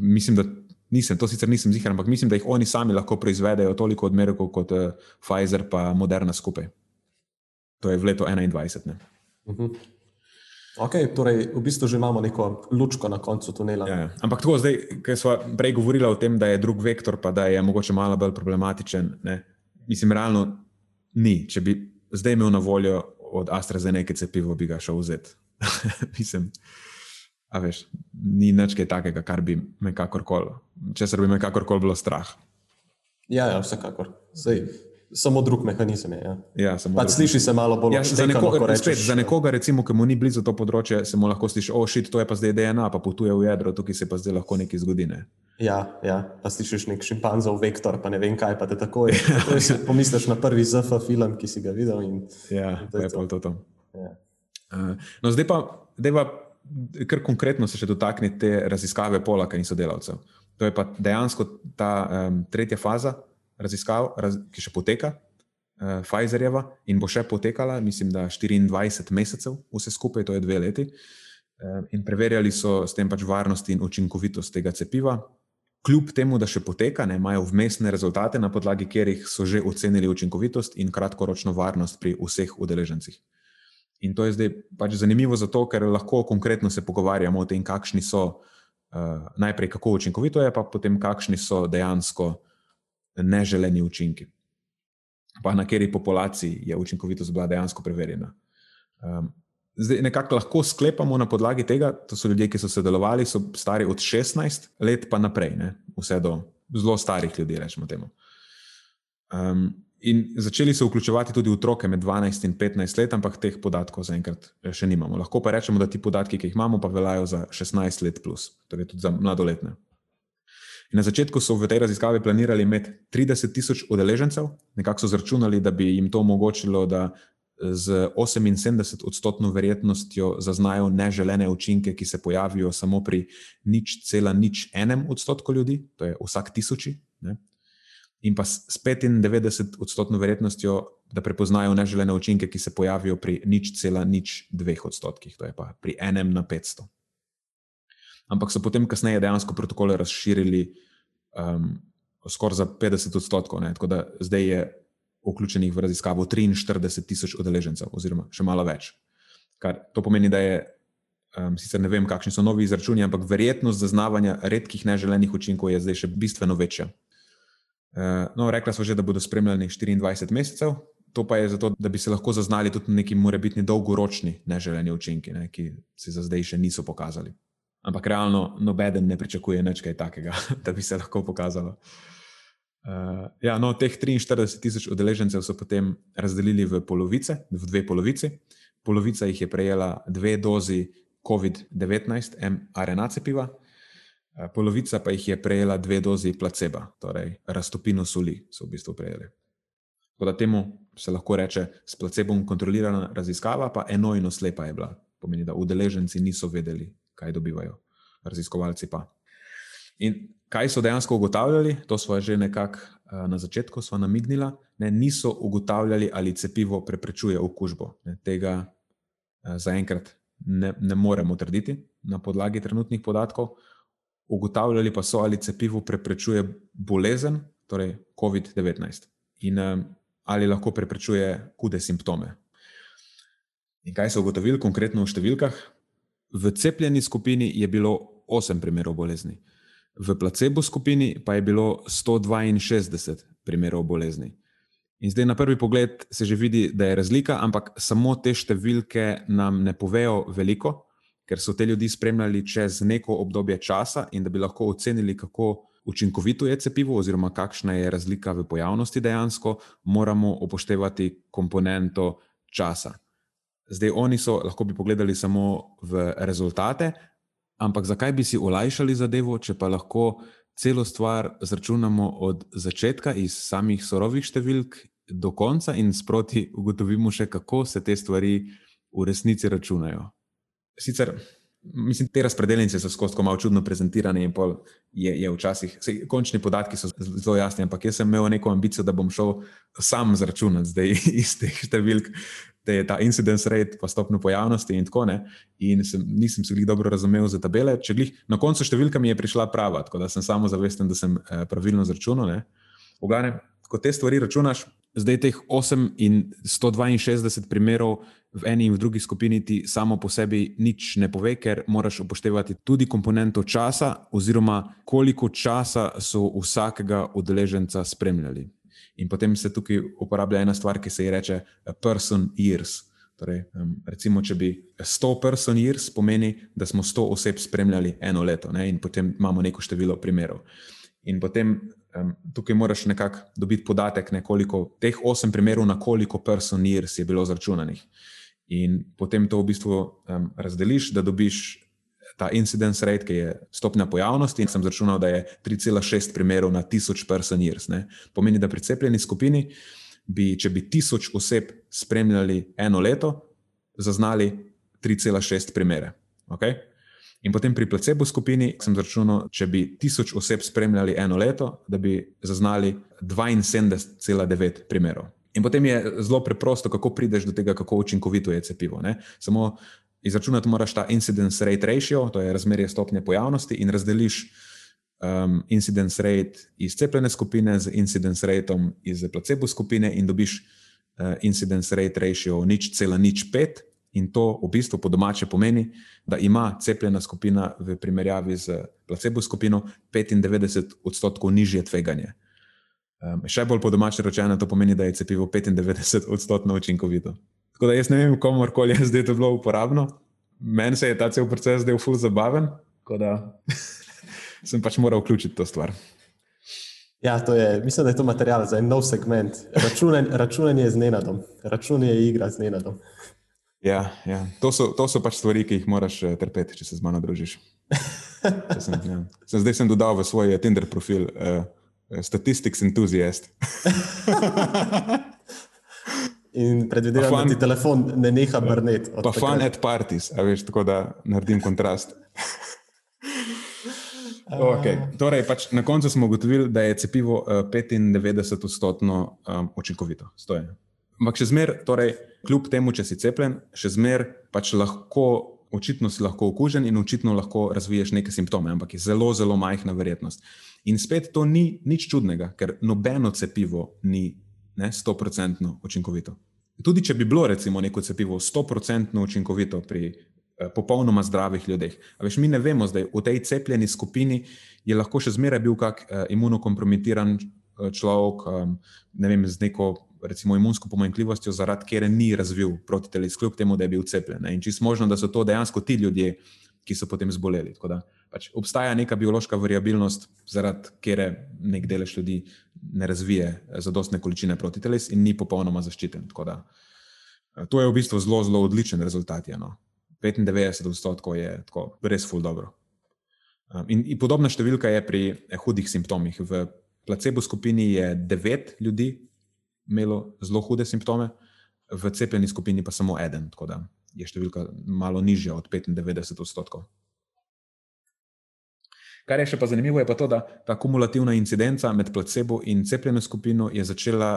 mislim, da nisem, to sicer nisem zihar, ampak mislim, da jih oni sami lahko proizvedejo toliko odmerkov kot uh, Pfizer pa Moderna skupaj. To je v letu 2021. Uh -huh.
Okay, torej, v bistvu že imamo neko lučko na koncu tunela.
Ja, ja. Ampak tako, zdaj, ker smo prej govorili o tem, da je drug vektor, pa da je mogoče malo bolj problematičen. Ne? Mislim, realno ni. Če bi zdaj imel na voljo od AstraZeneca cepivo, bi ga šel vzeti. Mislim, a veš, ni nič takega, kar bi me kakorkoli, če se bi me kakorkoli bilo strah.
Ja, ja vsekakor. Zdaj samo drug mehanizem. Je, ja.
Ja,
pač sliši se malo bolj
ja, nekoga. Spet, za nekoga, recimo, ki mu ni blizu to področje, se mu lahko sliši, oh, šit, to je pa zdaj DNA, pa potuje v jedro, tukaj se pa zdaj lahko nekaj zgodi. Ne?
Ja, ja, pa slišiš nek šimpanzov vektor, pa ne vem kaj, pa te tako je. Ja, pomisliš na prvi ZF film, ki si ga videl. In,
ja, in to je to. to. Ja. Uh, no, zdaj pa, deva, kar konkretno se še dotakniti te raziskave polaka in sodelavcev. To je pa dejansko ta um, tretja faza, raziskav, raz, ki še poteka, uh, Pfizerjeva, in bo še potekala, mislim, da 24 mesecev, vse skupaj, to je dve leti. Uh, in preverjali so s tem pač varnost in učinkovitost tega cepiva. Kljub temu, da še poteka, ne, imajo vmesne rezultate, na podlagi katerih so že ocenili učinkovitost in kratkoročno varnost pri vseh udeležencih. In to je zdaj pač zanimivo, zato ker lahko konkretno se pogovarjamo o tem, kakšni so uh, najprej, kako učinkovito je, pa potem kakšni so dejansko uh, neželeni učinki. Pa na kateri populaciji je učinkovitost bila dejansko preverjena. Um, zdaj, nekako lahko sklepamo na podlagi tega, to so ljudje, ki so sodelovali, so stari od 16 let pa naprej, ne? vse do zelo starih ljudi, rečemo temu. Um, in začeli so vključevati tudi otroke med 12 in 15 let, ampak teh podatkov zaenkrat eh, še nimamo. Lahko pa rečemo, da ti podatki, ki jih imamo, pa veljajo za 16 let, plus, torej tudi za mladoletne. In na začetku so v tej raziskavi planirali imeti 30 tisoč udeležencev, nekako so zračunali, da bi jim to omogočilo, da z 78 odstotno verjetnostjo zaznajo neželene učinke, ki se pojavijo samo pri nič cela nič enem odstotku ljudi, to je vsak tisoči. Ne? In pa s 95 odstotno verjetnostjo, da prepoznajo neželene učinke, ki se pojavijo pri nič cela nič dveh odstotkih, to je pa pri enem na 500. ampak so potem kasneje dejansko protokole razširili um, skoraj za 50 odstotkov. Ne? Tako da zdaj je vključenih v raziskavo 43 tisoč udeležencev, oziroma še malo več. Kar to pomeni, da je, um, sicer ne vem, kakšni so novi izračuni, ampak verjetnost zaznavanja redkih neželenih učinkov je zdaj še bistveno večja. Uh, no, rekla smo že, da bodo spremljali 24 mesecev, to pa je zato, da bi se lahko zaznali tudi neki morebitni dolgoročni neželeni učinki, ne, ki se za zdaj še niso pokazali. Ampak realno nobeden ne pričakuje nič kaj takega, da bi se lahko pokazalo. Uh, ja, no, teh 43 tisoč udeležencev so potem razdelili v polovice, v dve polovici. Polovica jih je prejela dve dozi COVID-19 mRNA cepiva, uh, polovica pa jih je prejela dve dozi placebo, torej raztopino soli, so v bistvu prejeli. Tako da temu se lahko reče s placebom kontrolirana raziskava, pa enojno slepa je bila. Pomeni, da udeleženci niso vedeli, kaj dobivajo, raziskovalci pa. In kaj so dejansko ugotavljali, to smo že nekako uh, na začetku namignili, ne, niso ugotavljali, ali cepivo preprečuje okužbo. Ne, tega uh, zaenkrat ne, ne moremo trditi na podlagi trenutnih podatkov. Ugotavljali pa so, ali cepivo preprečuje bolezen, torej COVID-19. In uh, ali lahko preprečuje hude simptome. In kaj so ugotovili konkretno v številkah? V cepljeni skupini je bilo 8 primerov bolezni, v placebo skupini pa je bilo 162 primerov bolezni. In zdaj na prvi pogled se že vidi, da je razlika, ampak samo te številke nam ne povejo veliko, ker so te ljudi spremljali čez neko obdobje časa in da bi lahko ocenili, kako učinkovito je cepivo, oziroma kakšna je razlika v pojavnosti dejansko, moramo upoštevati komponento časa. Zdaj, oni so lahko bi pogledali samo v rezultate, ampak zakaj bi si olajšali zadevo, če pa lahko celo stvar zračunamo od začetka iz samih sorovih številk do konca in sproti ugotovimo še, kako se te stvari v resnici računajo. Sicer Mislim, te razpredelnice so skozi malo čudno prezentirane, in je, je včasih, sej, končni podatki so zelo jasni, ampak jaz sem imel neko ambicijo, da bom šel sam zračunati zdaj iz teh številk, je ta incidence rate, pa stopno pojavnosti in tako naprej. In sem, nisem se jih dobro razumel za tabele. Glih, na koncu številka mi je prišla prava, tako da sem samo zavesten, da sem eh, pravilno zračunal. V glavnem, ko te stvari računaš, zdaj teh 8 in 162 primerov v eni in v drugi skupini ti samo po sebi nič ne pove, ker moraš upoštevati tudi komponento časa, oziroma koliko časa so vsakega udeleženca spremljali. In potem se tukaj uporablja ena stvar, ki se ji reče person years. Torej, recimo, če bi 100 person years pomeni, da smo 100 oseb spremljali eno leto, ne? in potem imamo neko število primerov. In potem um, tukaj moraš nekako dobiti podatek, ne, koliko teh 8 primerov, na koliko person years je bilo zračunanih. In potem to v bistvu um, razdeliš, da dobiš ta incidence rate, ki je stopnja pojavnosti. In sem zračunal, da je 3,6 primerov na 1000 person years. Ne. Pomeni, da pri cepljeni skupini bi, če bi 1000 oseb spremljali eno leto, zaznali 3,6 primere. Okay? In potem pri placebo skupini sem zračunal, če bi 1000 oseb spremljali eno leto, da bi zaznali 72,9 primerov. In potem je zelo preprosto, kako prideš do tega, kako učinkovito je cepivo. Ne? Samo izračunati moraš ta incidence rate ratio, to je razmerje stopnje pojavnosti, in razdeliš um, incidence rate iz cepljene skupine z incidence rateom iz placebo skupine, in dobiš uh, incidence rate ratio nič cela nič pet. In to v bistvu po domače pomeni, da ima cepljena skupina v primerjavi z placebo skupino 95 odstotkov nižje tveganje. Um, še bolj po domače rečeno, to pomeni, da je cepivo 95 odstotkov učinkovito. Tako da jaz ne vem, komorkoli je zdaj to bilo uporabno. Meni se je ta cel proces zdel ful zabaven, tako da sem pač moral vključiti to stvar.
Ja, to je, mislim, da je to material za en nov segment. Računanje, računanje z nenadom, računanje je igra z nenadom.
Ja, ja. To, so, to so pač stvari, ki jih moraš eh, trpeti, če se z mano družiš. Sem, ja. sem, zdaj sem dodal v svoj eh, Tinder profil. Uh, statistics entuzijast.
In predvidevam, da ti telefon ne neha brneti.
Pa fun at parties, a veš, tako da naredim kontrast. okay. torej, pač na koncu smo ugotovili, da je cepivo 95-odstotno um, učinkovito. Ampak še zmeraj, torej, kljub temu, če si cepljen, še zmeraj pač lahko očitno si lahko okužen in očitno lahko razviješ neke simptome, ampak je zelo, zelo majhna verjetnost. In spet to ni nič čudnega, ker nobeno cepivo ni stoprocentno učinkovito. Tudi če bi bilo, recimo, neko cepivo stoprocentno učinkovito pri eh, popolnoma zdravih ljudeh. Veš, mi ne vemo, da v tej cepljeni skupini je lahko še zmeraj bil kak eh, imunokompromitiran eh, človek, eh, ne vem, z neko recimo, imunsko pomanjkljivostjo, zaradi katere ni razvil protiteles, kljub temu, da je bil cepljen. Ne? In čisto možno, da so to dejansko ti ljudje, ki so potem zboleli. Da, pač obstaja neka biološka variabilnost, zaradi katere nek delež ljudi ne razvije zadostne količine protiteles in ni popolnoma zaščiten. Da, to je v bistvu zelo, zelo odličen rezultat. Je, no? 95 odstotkov je tako, res ful dobro. In, in podobna številka je pri eh, hudih simptomih. V placebo skupini je 9 ljudi, imelo zelo hude simptome, v cepljeni skupini pa samo eden, tako da je številka malo nižja od 95 odstotkov. Kar je še pa zanimivo, je pa to, da ta kumulativna incidenca med placebo in cepljeno skupino je začela,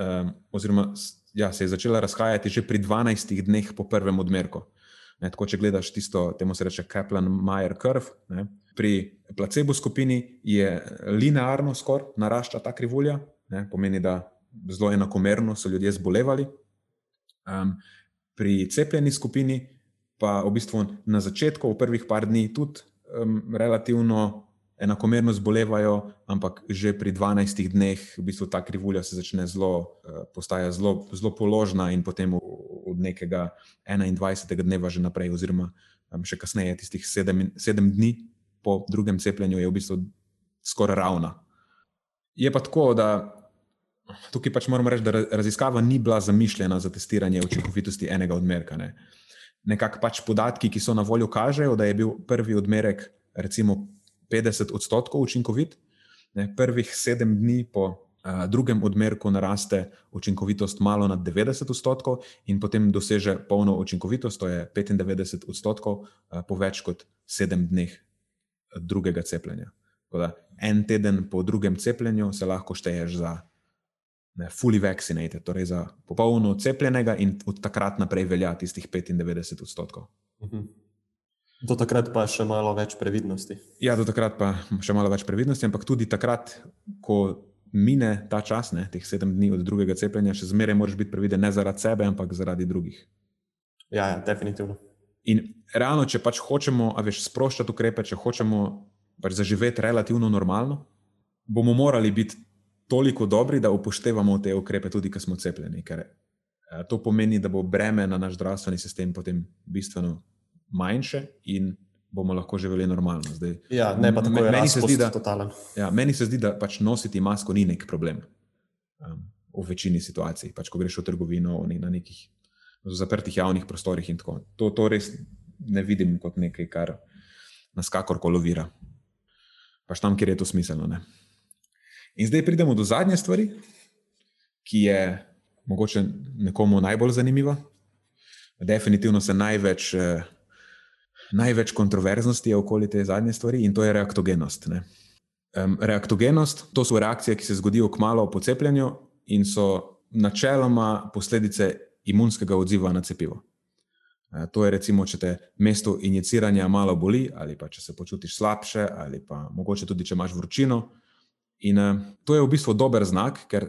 um, oziroma ja, se je začela razhajati že pri 12 dneh po prvem odmerku. Ne, tako, če gledaš tisto, temu se reče Kaplan-Meyer curve, ne, pri placebo skupini je linearno skoraj narašča ta krivulja, ne, pomeni, da zelo enakomerno so ljudje zbolevali. Um, pri cepljeni skupini pa v bistvu na začetku, v prvih par dni, tudi um, relativno enakomerno zbolevajo, ampak že pri 12 dneh v bistvu ta krivulja se začne zelo, uh, postaja zelo, zelo položna in potem od nekega 21. dneva že naprej, oziroma um, še kasneje, tistih 7, 7 dni po drugem cepljenju, je v bistvu skoraj ravna. Je pa tako, da tukaj pač moramo reči, da raziskava ni bila zamišljena za testiranje učinkovitosti enega odmerka. Ne. Nekako pač podatki, ki so na voljo, kažejo, da je bil prvi odmerek, recimo, 50 odstotkov učinkovit, ne. prvih sedem dni po a, drugem odmerku naraste učinkovitost malo nad 90 odstotkov, in potem doseže polno učinkovitost, to je 95 odstotkov, a, po več kot sedem dneh drugega cepljenja. Da, en teden po drugem cepljenju se lahko šteješ za ne, fully vaccinated, torej za popolno cepljenega, in od takrat naprej velja tistih 95 odstotkov.
Mhm. Do takrat pa še malo več previdnosti.
Ja, do takrat pa še malo več previdnosti, ampak tudi takrat, ko mine ta čas, ne, teh sedem dni od drugega cepljenja, še zmeraj moraš biti previden ne zaradi sebe, ampak zaradi drugih.
Ja, ja definitivno.
In realno, če pač hočemo, a veš, sproščati ukrepe, če hočemo pač zaživeti relativno normalno, bomo morali biti toliko dobri, da upoštevamo te ukrepe, tudi ko smo cepljeni. Ker eh, to pomeni, da bo breme na naš zdravstveni sistem potem bistveno manjše in bomo lahko živeli normalno. Zdaj,
ja, ne pa tako, meni se zdi, da,
ja, meni se zdi, da pač nositi masko ni nek problem. Um, v večini situacij, pač, ko greš v trgovino, na nekih zaprtih javnih prostorih in tako. To, to res ne vidim kot nekaj, kar nas kakorkoli ovira. Pač tam, kjer je to smiselno. Ne? In zdaj pridemo do zadnje stvari, ki je mogoče nekomu najbolj zanimiva. Definitivno se največ, eh, največ kontroverznosti je okoli te zadnje stvari in to je reaktogenost. Ne? Reaktogenost, to so reakcije, ki se zgodijo kmalo po cepljenju in so načeloma posledice imunskega odziva na cepivo. Eh, to je recimo, če te mesto injiciranja malo boli, ali pa če se počutiš slabše, ali pa mogoče tudi, če imaš vročino. In uh, to je v bistvu dober znak, ker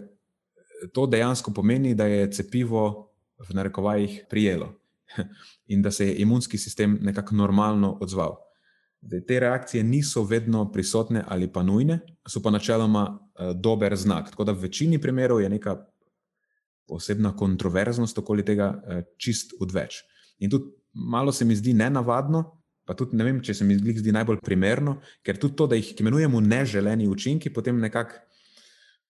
to dejansko pomeni, da je cepivo v narekovajih prijelo in da se je imunski sistem nekako normalno odzval. Te reakcije niso vedno prisotne ali pa nujne, so pa načeloma uh, dober znak. Tako da v večini primerov je neka posebna kontroverznost okoli tega uh, čist odveč. In tudi malo se mi zdi nenavadno, Pa tudi ne vem, če se mi zdi najbolj primerno, ker tudi to, da jih imenujemo neželeni učinki, potem nekako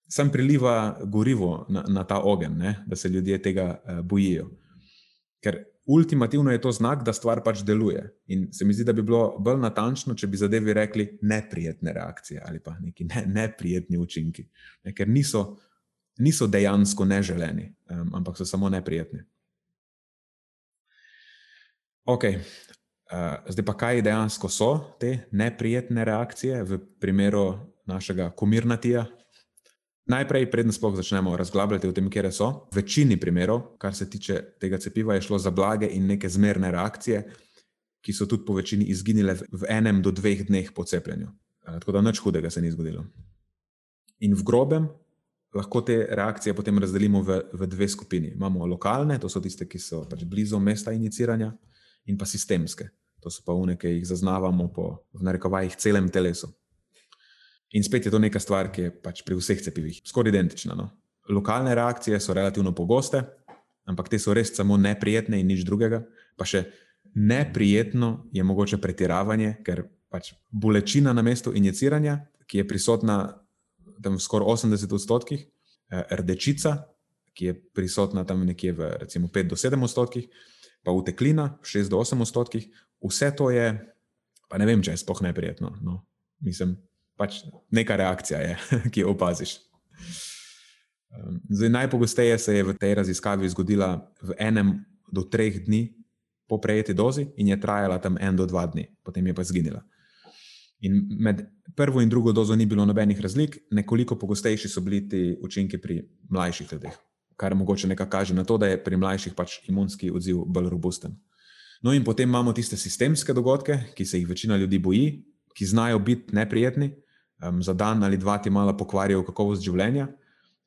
sam priliva gorivo na, na ta ogenj, ne? da se ljudje tega uh, bojijo. Ker ultimativno je to znak, da stvar pač deluje. In se mi zdi, da bi bilo bolj natančno, če bi zadevi rekli neprijetne reakcije ali pa neki ne, neprijetni učinki, ne? ker niso, niso dejansko neželeni, um, ampak so samo neprijetni. Ok, zdaj pa, kaj dejansko so te neprijetne reakcije v primeru našega komirnatija? Najprej, predem sploh začnemo razglabljati o tem, kje so. V večini primerov, kar se tiče tega cepiva, je šlo za blage in neke zmerne reakcije, ki so tudi po večini izginile v enem do dveh dneh po cepljenju. Tako da nič hudega se ni zgodilo. In v grobem lahko te reakcije potem razdelimo v, v dve skupini. Imamo lokalne, to so tiste, ki so pač blizu mesta iniciranja, in pa sistemske, to so pa une, ki jih zaznavamo po, v narekovajih, celem telesu. In spet je to neka stvar, ki je pač pri vseh cepivih skoraj identična. No? Lokalne reakcije so relativno pogoste, ampak te so res samo neprijetne in nič drugega. Pa še neprijetno je mogoče pretiravanje, ker pač bolečina na mestu iniciranja, ki je prisotna tam v skoraj 80 odstotkih, eh, rdečica, ki je prisotna tam nekje v recimo 5 do 7 odstotkih, pa uteklina v 6 do 8 odstotkih, vse to je, pa ne vem, če je sploh neprijetno. No. Mislim, pač neka reakcija je, ki jo opaziš. Ehm, zdaj, najpogosteje se je v tej raziskavi zgodila v enem do treh dni po prejeti dozi in je trajala tam en do dva dni, potem je pa zginila. In med prvo in drugo dozo ni bilo nobenih razlik, nekoliko pogostejši so bili ti učinki pri mlajših ljudeh, kar mogoče nekaj kaže na to, da je pri mlajših pač imunski odziv bolj robusten. No, in potem imamo tiste sistemske dogodke, ki se jih večina ljudi boji, ki znajo biti neprijetni, um, za dan ali dva ti malo pokvarijo kakovost življenja,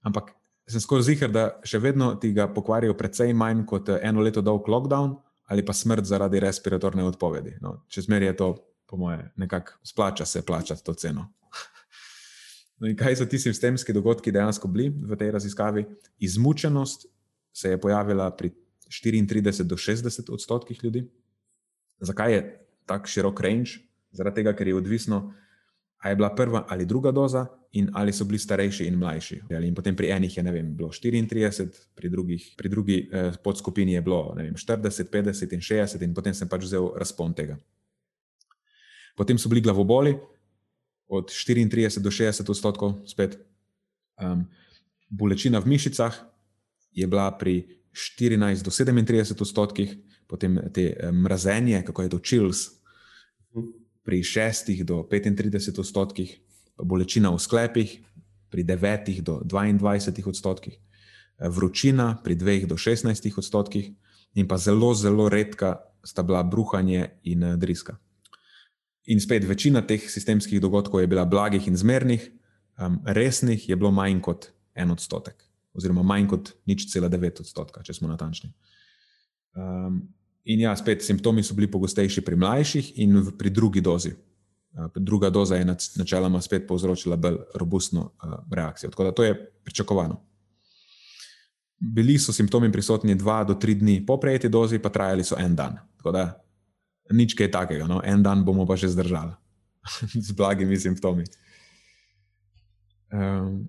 ampak sem skoraj zihar, da še vedno ti ga pokvarijo precej manj kot eno leto dolg lockdown ali pa smrt zaradi respiratorne odpovedi. No, če zmeraj je to po moje, nekako splača se plačati to ceno. No in kaj so ti sistemski dogodki dejansko bili v tej raziskavi? Izmučenost se je pojavila pri 34 do 60 odstotkih ljudi. Zakaj je tako širok range? Zaradi tega, ker je odvisno, ali je bila prva ali druga doza, in ali so bili starejši in mlajši. In potem pri enih je vem, bilo 34, pri, drugih, pri drugi eh, podskupini je bilo vem, 40, 50 in 60, in potem sem pač vzel razpon tega. Potem so bili glavoboli, od 34 do 60 odstotkov, spet. Um, bolečina v mišicah je bila pri 14 do 37 odstotkih, potem te mrazenje, kako je to chills, pri 6 do 35 odstotkih, bolečina v sklepih pri 9 do 22 odstotkih, vročina pri 2 do 16 odstotkih, in pa zelo, zelo redka sta bila bruhanje in eh, driska. In spet večina teh sistemskih dogodkov je bila blagih in zmernih, um, resnih je bilo manj kot en odstotek, oziroma manj kot nič cela devet odstotka, če smo natančni. Um, in ja, spet simptomi so bili pogostejši pri mlajših in v, pri drugi dozi. Uh, druga doza je načeloma spet povzročila bolj robustno uh, reakcijo. Tako da to je pričakovano. Bili so simptomi prisotni dva do tri dni po prejeti dozi, pa trajali so en dan. Tako da nič kaj takega, no? en dan bomo pa še zdržali z blagimi simptomi. Um,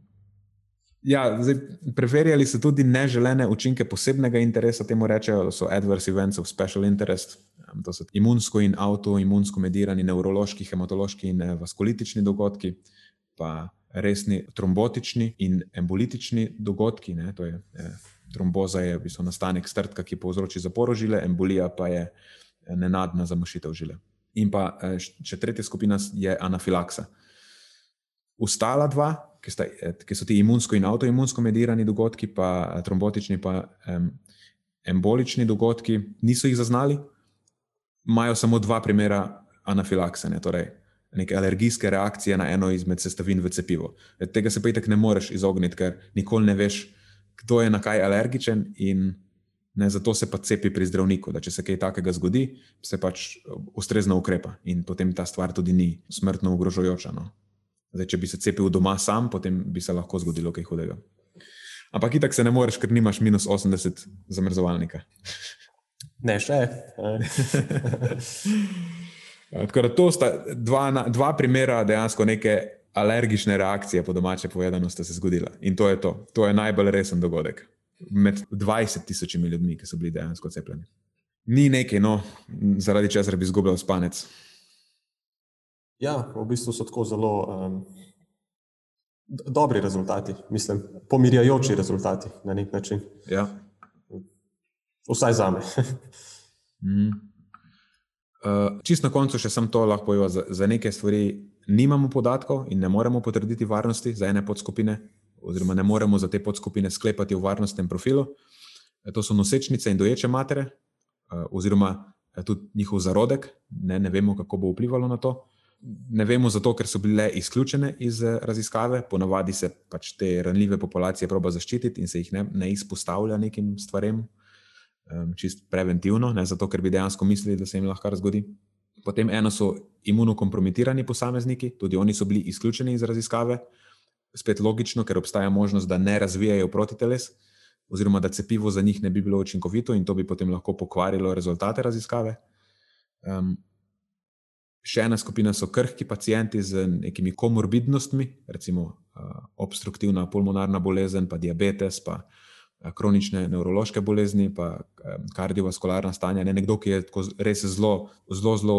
ja, zdaj, preverjali so tudi neželene učinke posebnega interesa, temu rečejo, da so adverse events of special interest. To so imunsko in avtoimunsko medirani, nevrološki, hematološki in eh, vaskulitični dogodki, pa resni trombotični in embolitični dogodki. Ne, je, eh, tromboza je v bistvu nastanek strtka, ki povzroči zaporo žile, embolija pa je nenadna zamošitev žile. In pa eh, še tretja skupina je anafilaksa. Ostala dva, ki, sta, eh, ki so ti imunsko in avtoimunsko medirani dogodki, pa eh, trombotični in um, embolični dogodki, niso jih zaznali, imajo samo dva primera anafilakse, ne, torej neke alergijske reakcije na eno izmed sestavin v cepivu. Tega se pa itek ne moreš izogniti, ker nikoli ne veš, kdo je na kaj alergičen in Ne, zato se pa cepi pri zdravniku, da če se kaj takega zgodi, se pač ustrezno ukrepa in potem ta stvar tudi ni smrtno ogrožujoča. No. Zdaj, če bi se cepil doma sam, potem bi se lahko zgodilo kaj hudega. Ampak itak se ne moreš, ker nimaš minus 80 zamrzovalnika.
Ne, še.
Tako da to sta dva, dva primera dejansko neke alergične reakcije, po domače povedano, sta se zgodila. In to je to. To je najbolj resen dogodek med 20 tisočimi ljudmi, ki so bili dejansko cepljeni. Ni nekaj, no, zaradi česar bi izgubljal spanec.
Ja, v bistvu so tako zelo um, dobri rezultati, mislim, pomirjajoči rezultati na nek način.
Ja.
Vsaj za me.
mm. uh, čist na koncu še sem to lahko povedal. Za, za neke stvari nimamo podatkov in ne moremo potrditi varnosti za ene podskupine, oziroma ne moremo za te podskupine sklepati v varnostnem profilu. E, to so nosečnice in doječe matere, e, oziroma tudi njihov zarodek, ne, ne vemo, kako bo vplivalo na to. Ne vemo zato, ker so bile izključene iz raziskave, ponavadi se pač te ranljive populacije proba zaščititi in se jih ne, ne izpostavlja nekim stvarem, čist preventivno, ne zato, ker bi dejansko mislili, da se jim lahko zgodi. Potem eno so imunokompromitirani posamezniki, tudi oni so bili izključeni iz raziskave, spet logično, ker obstaja možnost, da ne razvijajo protiteles, oziroma da cepivo za njih ne bi bilo učinkovito in to bi potem lahko pokvarilo rezultate raziskave. Um, še ena skupina so krhki pacijenti z nekimi komorbidnostmi, recimo obstruktivna pulmonarna bolezen, pa diabetes, pa kronične nevrološke bolezni, pa kardiovaskularna stanja. Ne, nekdo, ki je res zelo, zelo, zelo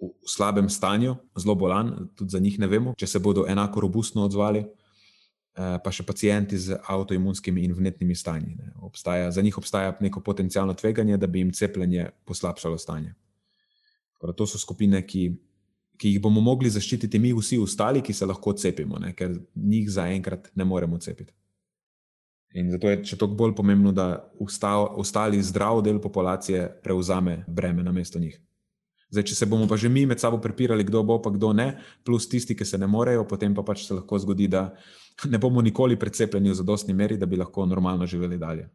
v slabem stanju, zelo bolan, tudi za njih ne vemo, če se bodo enako robustno odzvali. Pa še pacijenti z avtoimunskimi in vnetnimi stanji. Obstaja, za njih obstaja neko potencijalno tveganje, da bi jim cepljenje poslabšalo stanje. Torej, to so skupine, ki, ki jih bomo mogli zaščititi mi, vsi ostali, ki se lahko cepimo, ne? ker njih zaenkrat ne moremo cepiti. In zato je še toliko bolj pomembno, da ostali zdrav del populacije prevzame breme na mesto njih. Zdaj, če se bomo pa že mi med sabo prepirali, kdo bo, pa kdo ne, plus tisti, ki se ne morejo, potem pa pač se lahko zgodi, da ne bomo nikoli precepljeni v zadostni meri, da bi lahko normalno živeli dalje.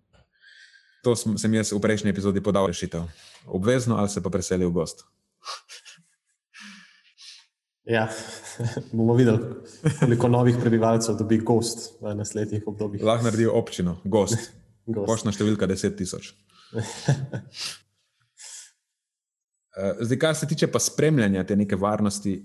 To sem jaz v prejšnji epizodi podal rešitev. Obvezno ali se pa preseli v gost.
Ja, bomo videli, koliko novih prebivalcev dobi gost v naslednjih obdobjih.
Lahko naredijo občino, gost. gost. Pošna številka 10 tisoč. Eh, zdaj, kar se tiče pa spremljanja te neke varnosti,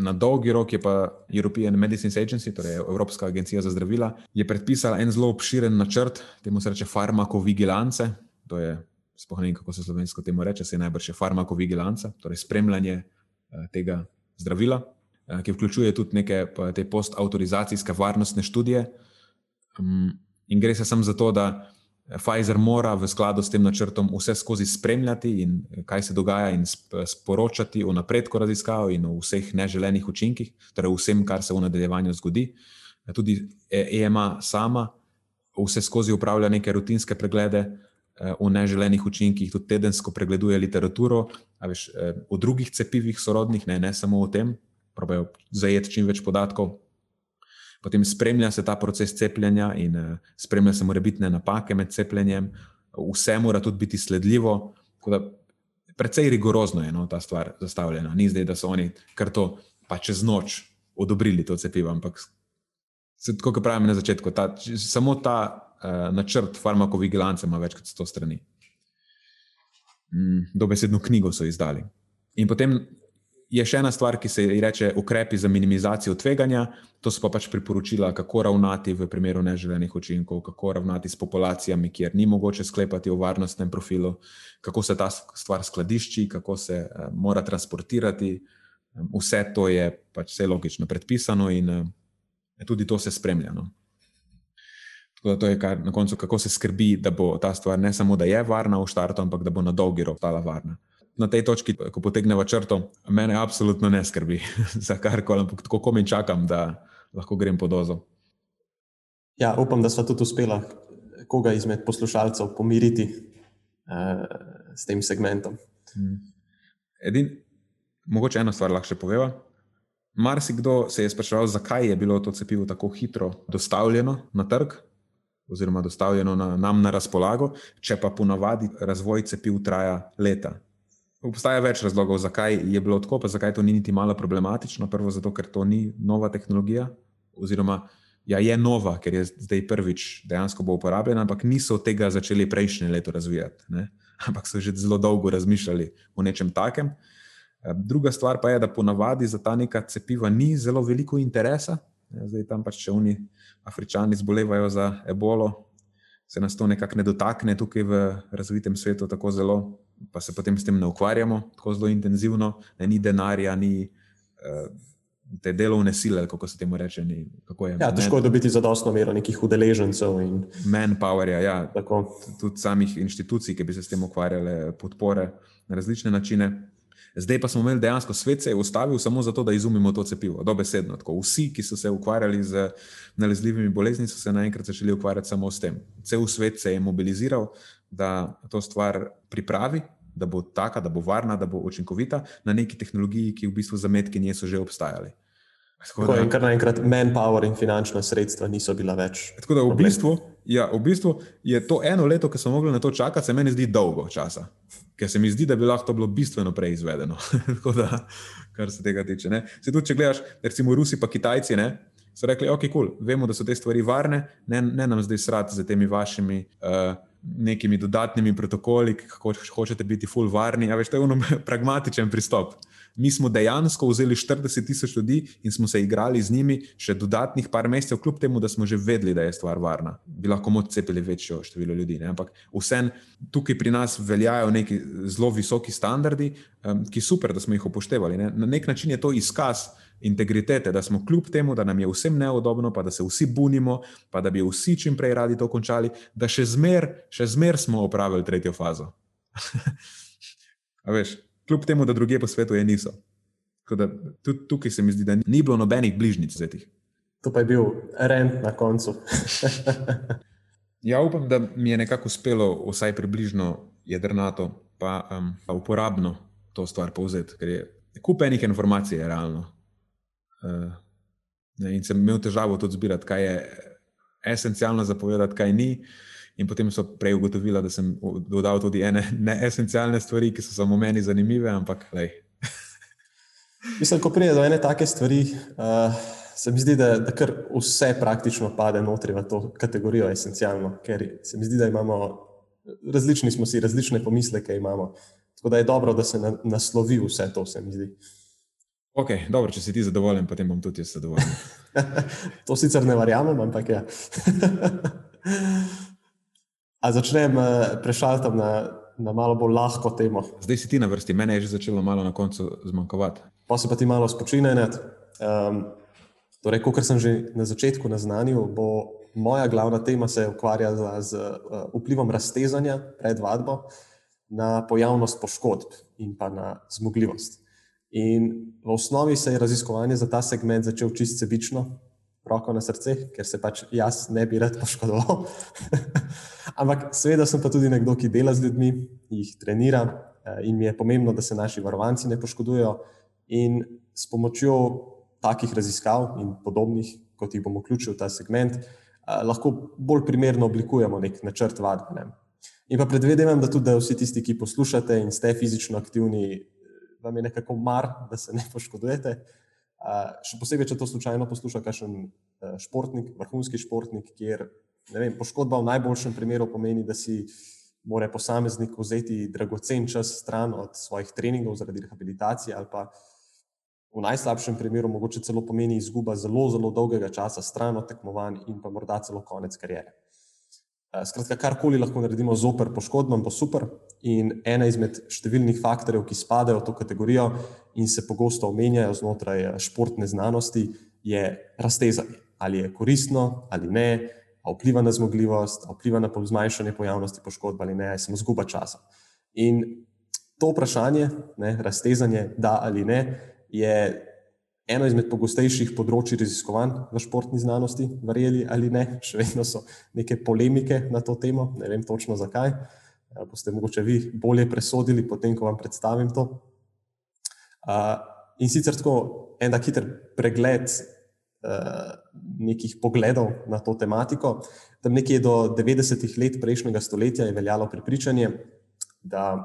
na dolgi rok je pa European Medicines Agency, torej Evropska agencija za zdravila, je predpisala en zelo obširen načrt, temu se reče farmakovigilance. To je, spoh ne vem, kako se slovensko temu reče, se je najbrž farmakovigilanca, torej spremljanje eh, tega zdravila, eh, ki vključuje tudi neke te post-autorizacijske varnostne študije. Mm, in gre se samo za to, da Pfizer mora v skladu s tem načrtom vse skozi spremljati, in kaj se dogaja, in sporočati o napredku raziskav in o vseh neželenih učinkih, torej vsem, kar se v nadaljevanju zgodi. Tudi EMA sama vse skozi upravlja neke rutinske preglede eh, o neželenih učinkih, tudi tedensko pregleduje literaturo veš, eh, o drugih cepivih sorodnih, ne, ne samo o tem, pravijo zajeti čim več podatkov potem spremlja se ta proces cepljenja in uh, spremlja se morebitne napake med cepljenjem, vse mora tudi biti sledljivo. Predvsej rigorozno je no, ta stvar zastavljena. Ni zdaj, da so oni kar to pa čez noč odobrili to cepivo, ampak kot pravim na začetku, ta, samo ta načrt farmakovigilance ima več kot 100 strani. Mm, dobesedno knjigo so izdali. In potem je še ena stvar, ki se ji reče ukrepi za minimizacijo tveganja. To so pa pač priporočila, kako ravnati v primeru neželenih učinkov, kako ravnati s populacijami, kjer ni mogoče sklepati o varnostnem profilu, kako se ta stvar skladišči, kako se uh, mora transportirati. Um, vse to je pač vse logično predpisano in uh, tudi to se spremlja. No. Tako da to je kar na koncu, kako se skrbi, da bo ta stvar ne samo, da je varna v štartu, ampak da bo na dolgi rok ostala varna na tej točki, ko potegnemo črto, mene absolutno ne skrbi za karkoli, ampak tako komaj čakam, da lahko grem po dozo.
Ja, upam, da smo tudi uspeli koga izmed poslušalcev pomiriti uh, s tem segmentom. Hmm.
Edin, mogoče eno stvar lahko še poveva. Marsikdo se je spraševal, zakaj je bilo to cepivo tako hitro dostavljeno na trg, oziroma dostavljeno na, nam na razpolago, če pa ponavadi razvoj cepiv traja leta. Obstaja več razlogov, zakaj je bilo tako, pa zakaj to ni niti malo problematično. Prvo, zato, ker to ni nova tehnologija, oziroma ja, je nova, ker je zdaj prvič dejansko bo uporabljena, ampak niso tega začeli prejšnje leto razvijati, ne? ampak so že zelo dolgo razmišljali o nečem takem. Druga stvar pa je, da ponavadi za ta neka cepiva ni zelo veliko interesa. Zdaj tam pač, če oni afričani zbolevajo za ebolo, se nas to nekako ne dotakne tukaj v razvitem svetu tako zelo pa se potem s tem ne ukvarjamo tako zelo intenzivno, ne, ni denarja, ni uh, te delovne sile, kako se temu reče. Ni,
je, ja, težko je dobiti zadostno mero nekih udeležencev. In...
Manpowerja, ja, tudi samih inštitucij, ki bi se s tem ukvarjale, podpore na različne načine. Zdaj pa smo imeli dejansko svet se je ustavil samo zato, da izumimo to cepivo, dobesedno. Tako, vsi, ki so se ukvarjali z nalezljivimi boleznimi, so se naenkrat začeli ukvarjati samo s tem. Cel svet se je mobiliziral, da to stvar pripravi da bo taka, da bo varna, da bo učinkovita na neki tehnologiji, ki v bistvu zametki nje so že obstajali.
Tako da, kar naenkrat manpower in finančna sredstva niso bila več.
Tako da v bistvu, ja, v bistvu je to eno leto, ki smo mogli na to čakati, se meni zdi dolgo časa. Ker se mi zdi, da bi lahko to bilo bistveno prej izvedeno. Tako da, kar se tega tiče. Se tudi, če gledaš, recimo Rusi pa Kitajci, ne, so rekli, ok, kul, cool, vemo, da so te stvari varne, ne, ne nam zdaj srati za temi vašimi. Uh, Nekimi dodatnimi protokoli, kako hočete biti full varni, a veš, to je pragmatičen pristop. Mi smo dejansko vzeli 40 tisoč ljudi in smo se igrali z njimi še dodatnih par mesecev, kljub temu, da smo že vedeli, da je stvar varna. Bi lahko moč cepili večjo število ljudi. Ne? Ampak vsem tukaj pri nas veljajo neki zelo visoki standardi, um, ki super, da smo jih upoštevali. Ne? Na nek način je to izkaz integritete, da smo kljub temu, da nam je vsem neudobno, pa da se vsi bunimo, pa da bi vsi čim prej radi to končali, da še zmer, še zmer smo opravili tretjo fazo. A veš, kljub temu, da druge po svetu je niso. Da, tudi tukaj se mi zdi, da ni bilo nobenih bližnjic za tih.
To pa je bil rent na koncu.
ja, upam, da mi je nekako uspelo vsaj približno jedrnato, pa um, uporabno to stvar povzeti, ker je kup enih informacij, je realno. Uh, ne, in sem imel težavo tudi zbirati, kaj je esencialno zapovedati, kaj ni. Uh, In potem so prej ugotovili, da sem dodal tudi ene neesencialne stvari, ki so samo meni zanimive, ampak le.
Mislim, ko pride do ene take stvari, uh, se mi zdi, da, da kar vse praktično pade notri v to kategorijo esencialno, ker se mi zdi, da imamo različni smo si, različne pomisleke imamo. Tako da je dobro, da se na, naslovi vse to, se mi zdi.
Ok, dobro, če si ti zadovoljen, potem bom tudi jaz zadovoljen.
to sicer ne verjamem, ampak ja. A začnem eh, prešaliti na, na malo bolj lahko temo.
Zdaj si ti na vrsti, meni je že začelo malo na koncu zmanjkovati.
Pa se pa ti malo spočine. Um, torej, kot sem že na začetku naznanil, bo moja glavna tema se ukvarjala z uh, vplivom raztezanja pred vadbo na pojavnost poškodb in pa na zmogljivost. In v osnovi se je raziskovanje za ta segment začel čisto sebično, roko na srce, ker se pač jaz ne bi rad poškodoval. Ampak seveda sem pa tudi nekdo, ki dela z ljudmi, jih trenira eh, in mi je pomembno, da se naši varovanci ne poškodujejo. In s pomočjo takih raziskav in podobnih, kot jih bomo vključili v ta segment, eh, lahko bolj primerno oblikujemo nek načrt vadbe. In pa predvidevam, da tudi da vsi tisti, ki poslušate in ste fizično aktivni, vam je nekako mar, da se ne poškodujete. Še posebej, če to slučajno posluša kakšen eh, športnik, vrhunski športnik, kjer vem, poškodba v najboljšem primeru pomeni, da si mora posameznik vzeti dragocen čas stran od svojih treningov zaradi rehabilitacije, ali pa v najslabšem primeru mogoče celo pomeni izguba zelo, zelo dolgega časa stran od tekmovanj in pa morda celo konec karijere. Eh, skratka, karkoli lahko naredimo zoper poškodbo, bo super. In ena izmed številnih faktorjev, ki spadajo v to kategorijo in se pogosto omenjajo znotraj eh, športne znanosti, je raztezanje. Ali je koristno ali ne, ali vpliva na zmogljivost, ali vpliva na zmanjšanje pojavnosti poškodb ali ne, ali samo zguba časa. In to vprašanje, ne, raztezanje, da ali ne, je eno izmed pogostejših področji raziskovanj v športni znanosti, verjeli ali ne, še vedno so neke polemike na to temo, ne vem točno zakaj. Ja, boste mogoče vi bolje presodili, potem ko vam predstavim to. In sicer tako en tak hiter pregled nekih pogledov na to tematiko. Tam nekje do 90-ih let prejšnjega stoletja je veljalo prepričanje, da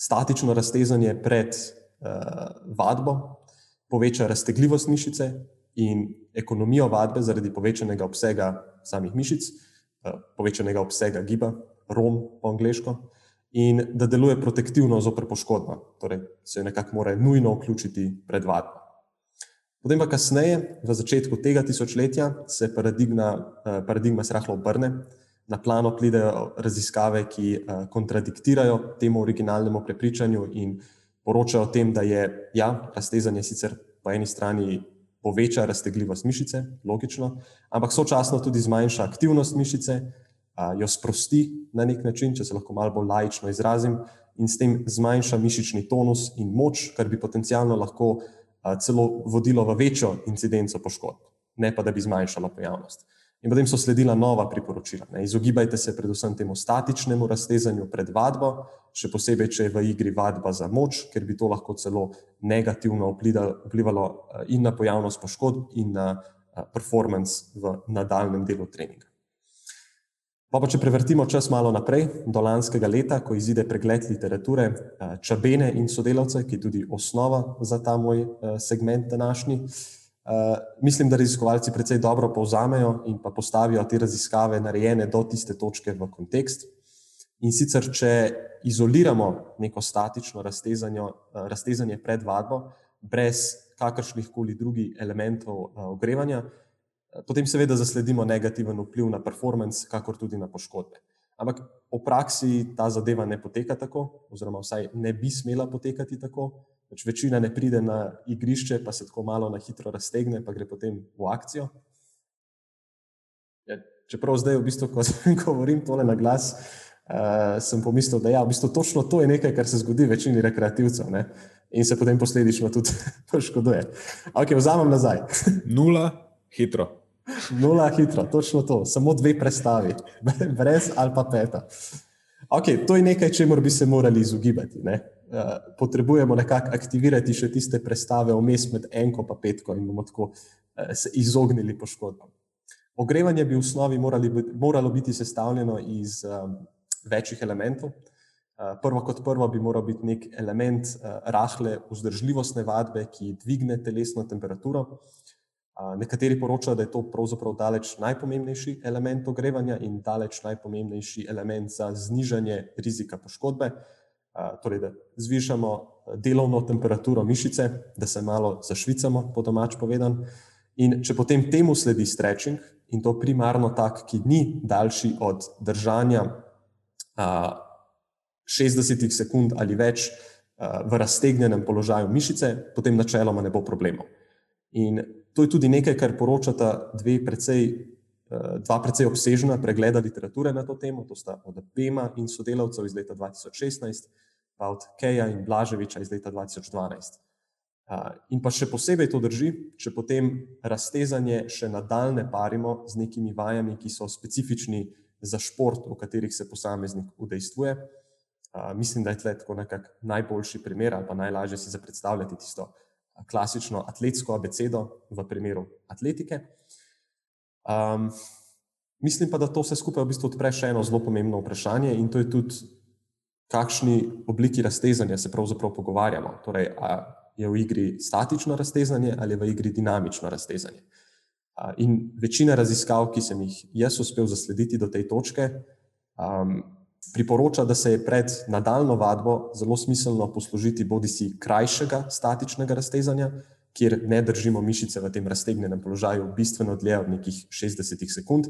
statično raztezanje pred vadbo poveča raztegljivost mišice in ekonomijo vadbe zaradi povečanega obsega samih mišic, eh, povečanega obsega giba, rom po angliško, in da deluje protektivno zoper poškodbo, torej se jo nekako mora nujno vključiti pred vadbo. Potem pa kasneje, v začetku tega tisočletja, se paradigma, eh, paradigma srahlo obrne, na plano pridejo raziskave, ki eh, kontradiktirajo temu originalnemu prepričanju in poročajo o tem, da je ja, raztezanje sicer po eni strani poveča raztegljivost mišice, logično, ampak sočasno tudi zmanjša aktivnost mišice, jo sprosti na nek način, če se lahko malo bolj lajično izrazim, in s tem zmanjša mišični tonus in moč, kar bi potencialno lahko celo vodilo v večjo incidenco poškodb, ne pa da bi zmanjšalo pojavnost. In potem so sledila nova priporočila. Ne. Izogibajte se predvsem temu statičnemu raztezanju pred vadbo, še posebej, če je v igri vadba za moč, ker bi to lahko celo negativno vplivalo eh, in na pojavnost poškodb, in na eh, performance v nadaljem delu treninga. Pa, pa če prevrtimo čas malo naprej, do lanskega leta, ko izide pregled literature eh, Čabene in sodelavce, ki je tudi osnova za ta moj segment današnji. Uh, mislim, da raziskovalci precej dobro povzamejo in postavijo te raziskave, narejene do tiste točke, v kontekst. In sicer, če izoliramo neko statično uh, raztezanje pred vadbo, brez kakršnih koli drugih elementov uh, ogrevanja, uh, potem seveda zasledimo negativen vpliv na performance, kakor tudi na poškodbe. Ampak v praksi ta zadeva ne poteka tako, oziroma vsaj ne bi smela potekati tako. Pač večina ne pride na igrišče, pa se tako malo na hitro raztegne, pa gre potem v akcijo. Ja, čeprav zdaj, v bistvu, ko govorim tole na glas, uh, sem pomislil, da ja, v bistvu točno to je nekaj, kar se zgodi večini rekreativcev ne? in se potem posledično tudi poškoduje. Ok, vzamem nazaj.
Nula, hitro.
Nula, hitro, točno to, samo dve predstavi, brez ali pa peta. Ok, to je nekaj, čemu bi se morali izogibati. Ne? Eh, potrebujemo nekako aktivirati še tiste predstave vmes med enko in petko in bomo tako uh, se izognili poškodbam. Ogrevanje bi v osnovi morali, moralo biti sestavljeno iz um, večjih elementov. Uh, prvo kot prvo bi moral biti nek element uh, rahle vzdržljivostne vadbe, ki dvigne telesno temperaturo. Uh, nekateri poročajo, da je to pravzaprav daleč najpomembnejši element ogrevanja in daleč najpomembnejši element za znižanje rizika poškodbe. Torej da zvišamo delovno temperaturo mišice, da se malo zašvicamo, po domač povedan. In če potem temu sledi stretching, in to primarno tak, ki ni daljši od držanja 60 sekund ali več v raztegnjenem položaju mišice, potem načeloma ne bo problemov. In to je tudi nekaj, kar poročata dve precej, dva precej obsežna pregleda literature na to temo, to sta od Pema in sodelavcev iz leta 2016 pa od Keja in Blaževiča iz leta 2012. In pa še posebej to drži, če potem raztezanje še nadaljne parimo z nekimi vajami, ki so specifični za šport, v katerih se posameznik udejstvuje. Mislim, da je tle tako nekako najboljši primer ali pa najlažje si za predstavljati tisto klasično atletsko abecedo v primeru atletike. Um, mislim pa, da to vse skupaj v bistvu odpre še eno zelo pomembno vprašanje in to je tudi kakšni obliki raztezanja se pravzaprav pogovarjamo. Torej, je v igri statično raztezanje ali je v igri dinamično raztezanje. In večina raziskav, ki sem jih jaz uspel zaslediti do te točke, um, priporoča, da se je pred nadaljno vadbo zelo smiselno poslužiti bodi si krajšega statičnega raztezanja, kjer ne držimo mišice v tem raztegnjenem položaju bistveno dlje od nekih 60 sekund,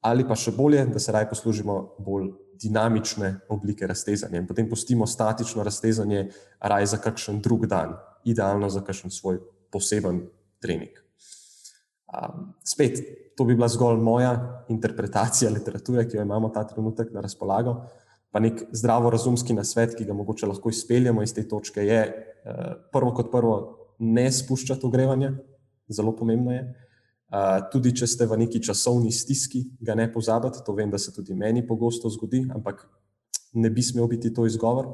ali pa še bolje, da se raje poslužimo bolj dinamične oblike raztezanja in potem pustimo statično raztezanje raje za kakšen drug dan, idealno za kakšen svoj poseben trening. Um, spet, to bi bila zgolj moja interpretacija literature, ki jo imamo ta trenutek na razpolago. Pa nek zdravorazumski nasvet, ki ga mogoče lahko izpeljemo iz te točke, je uh, prvo kot prvo, ne spuščati ogrevanja, zelo pomembno je. Uh, tudi če ste v neki časovni stiski, ga ne pozabite. To vem, da se tudi meni pogosto zgodi, ampak ne bi smel biti to izgovor.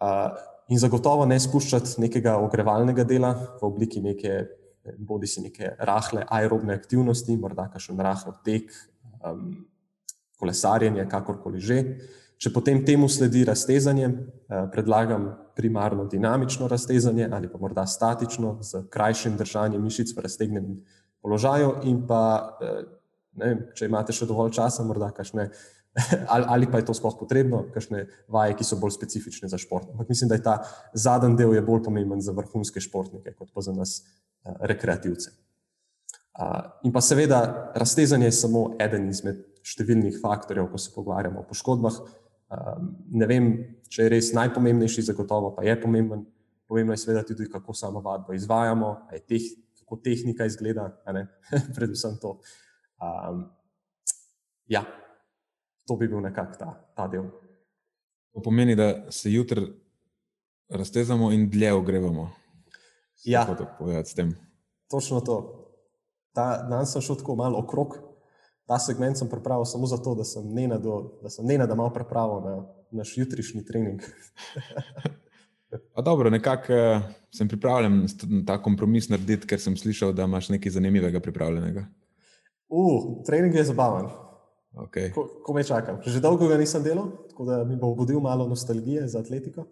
Uh, in zagotovo ne spuščati nekega ogrevalnega dela v obliki neke, bodi si neke rahle aerobne aktivnosti, morda kakšen rahel tek, um, kolesarjenje, kakorkoli že. Če potem temu sledi raztezanje, uh, predlagam primarno dinamično raztezanje ali pa morda statično, z krajšim držanjem mišic v raztegnenem položaju, in pa, eh, vem, če imate še dovolj časa, morda kašne, ali, ali pa je to sploh potrebno, kakšne vaje, ki so bolj specifične za šport. Ampak mislim, da je ta zadnji del bolj pomemben za vrhunske športnike, kot pa za nas, rekreativce. Uh, in pa seveda, raztezanje je samo eden izmed številnih faktorjev, ko se pogovarjamo o poškodbah. Ne vem, če je res najpomembnejši, zagotovo pa je pomemben. Pomembno je seveda tudi, kako samo vadbo izvajamo, teh kako tehnika izgleda, predvsem to. Um, ja, to bi bil nekako ta, ta del.
To pomeni, da se jutri raztezamo in dlje ogrevamo.
Ja, točno to. Ta dan sem šel tako malo okrog, ta segment sem pripravil samo zato, da sem nenado, da sem nenado malo pripravil na naš jutrišnji trening.
Dobro, nekako uh, sem pripravljen ta kompromis narediti, ker sem slišal, da imaš nekaj zanimivega pripravljenega.
Uh, trening je zabaven.
Okay.
Ko, ko me čakam. Že dolgo ga nisem delal, tako da mi bo obudil malo nostalgije za atletiko.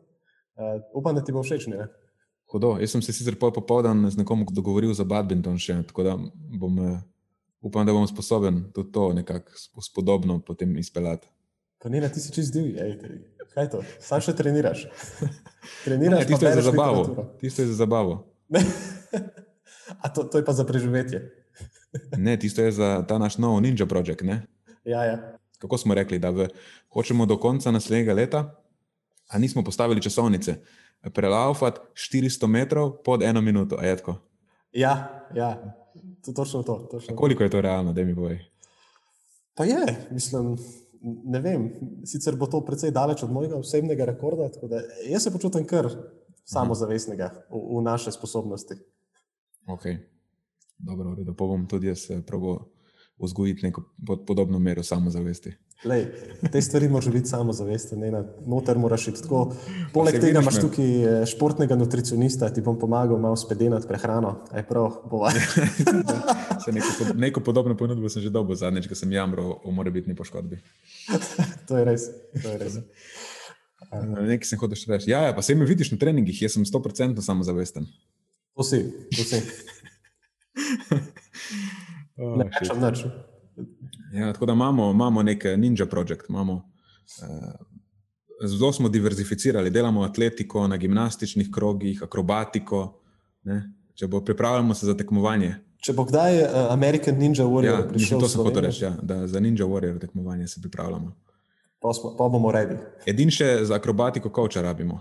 Uh, upam, da ti bo všeč. Ne?
Hudo. Jaz sem se sicer pol popoldan z nekom dogovoril za badminton še, tako da bom, uh, upam, da bom sposoben tudi to nekako spodobno potem izpeljati.
Pa ne, ti si čez divji, kaj to? Sam še treniraš.
treniraš ne, tisto je za zabavo. Tisto je za zabavo.
A to, to je pa za preživetje.
ne, tisto je za ta naš nov ninja projekt. Ne?
Ja, ja.
Kako smo rekli, da v, hočemo do konca naslednjega leta, a nismo postavili časovnice, prelaufati 400 metrov pod eno minuto.
Ja, ja. To, točno to. Točno
koliko je to realno, da mi boji?
Pa je, mislim, ne vem. Sicer bo to precej daleč od mojega osebnega rekorda. Jaz se počutim kar samozavestnega v, v naše sposobnosti.
Ok, dobro, da bom tudi jaz eh, probo vzgojiti neko podobno mero samozavesti.
Lej, te stvari moraš biti samozavesten, ne na noter moraš iti tako. Poleg tega imaš tukaj eh, športnega nutricionista, ti bom pomagal malo spedenati prehrano. Aj prav, bo vaje.
neko, neko podobno ponudbo sem že dobil zadnjič, ko sem jamral o morebitni poškodbi.
to je res. To je res.
Nekaj sem hotel še reči. Ja, ja, pa se mi vidiš na treningih, jaz sem 100% samozavesten.
To si, to si. Oh, ne rečem nič.
Ja, tako da imamo, imamo nek ninja projekt. Imamo, uh, zelo smo diverzificirali, delamo atletiko na gimnastičnih krogih, akrobatiko. Ne? Če bo pripravljamo se za tekmovanje.
Če bo kdaj uh, American Ninja Warrior
ja, prišel, to sem hotel reči. Ja, da za Ninja Warrior tekmovanje se pripravljamo.
Pa, smo, pa bomo redi.
Edin še za akrobatiko, koča rabimo.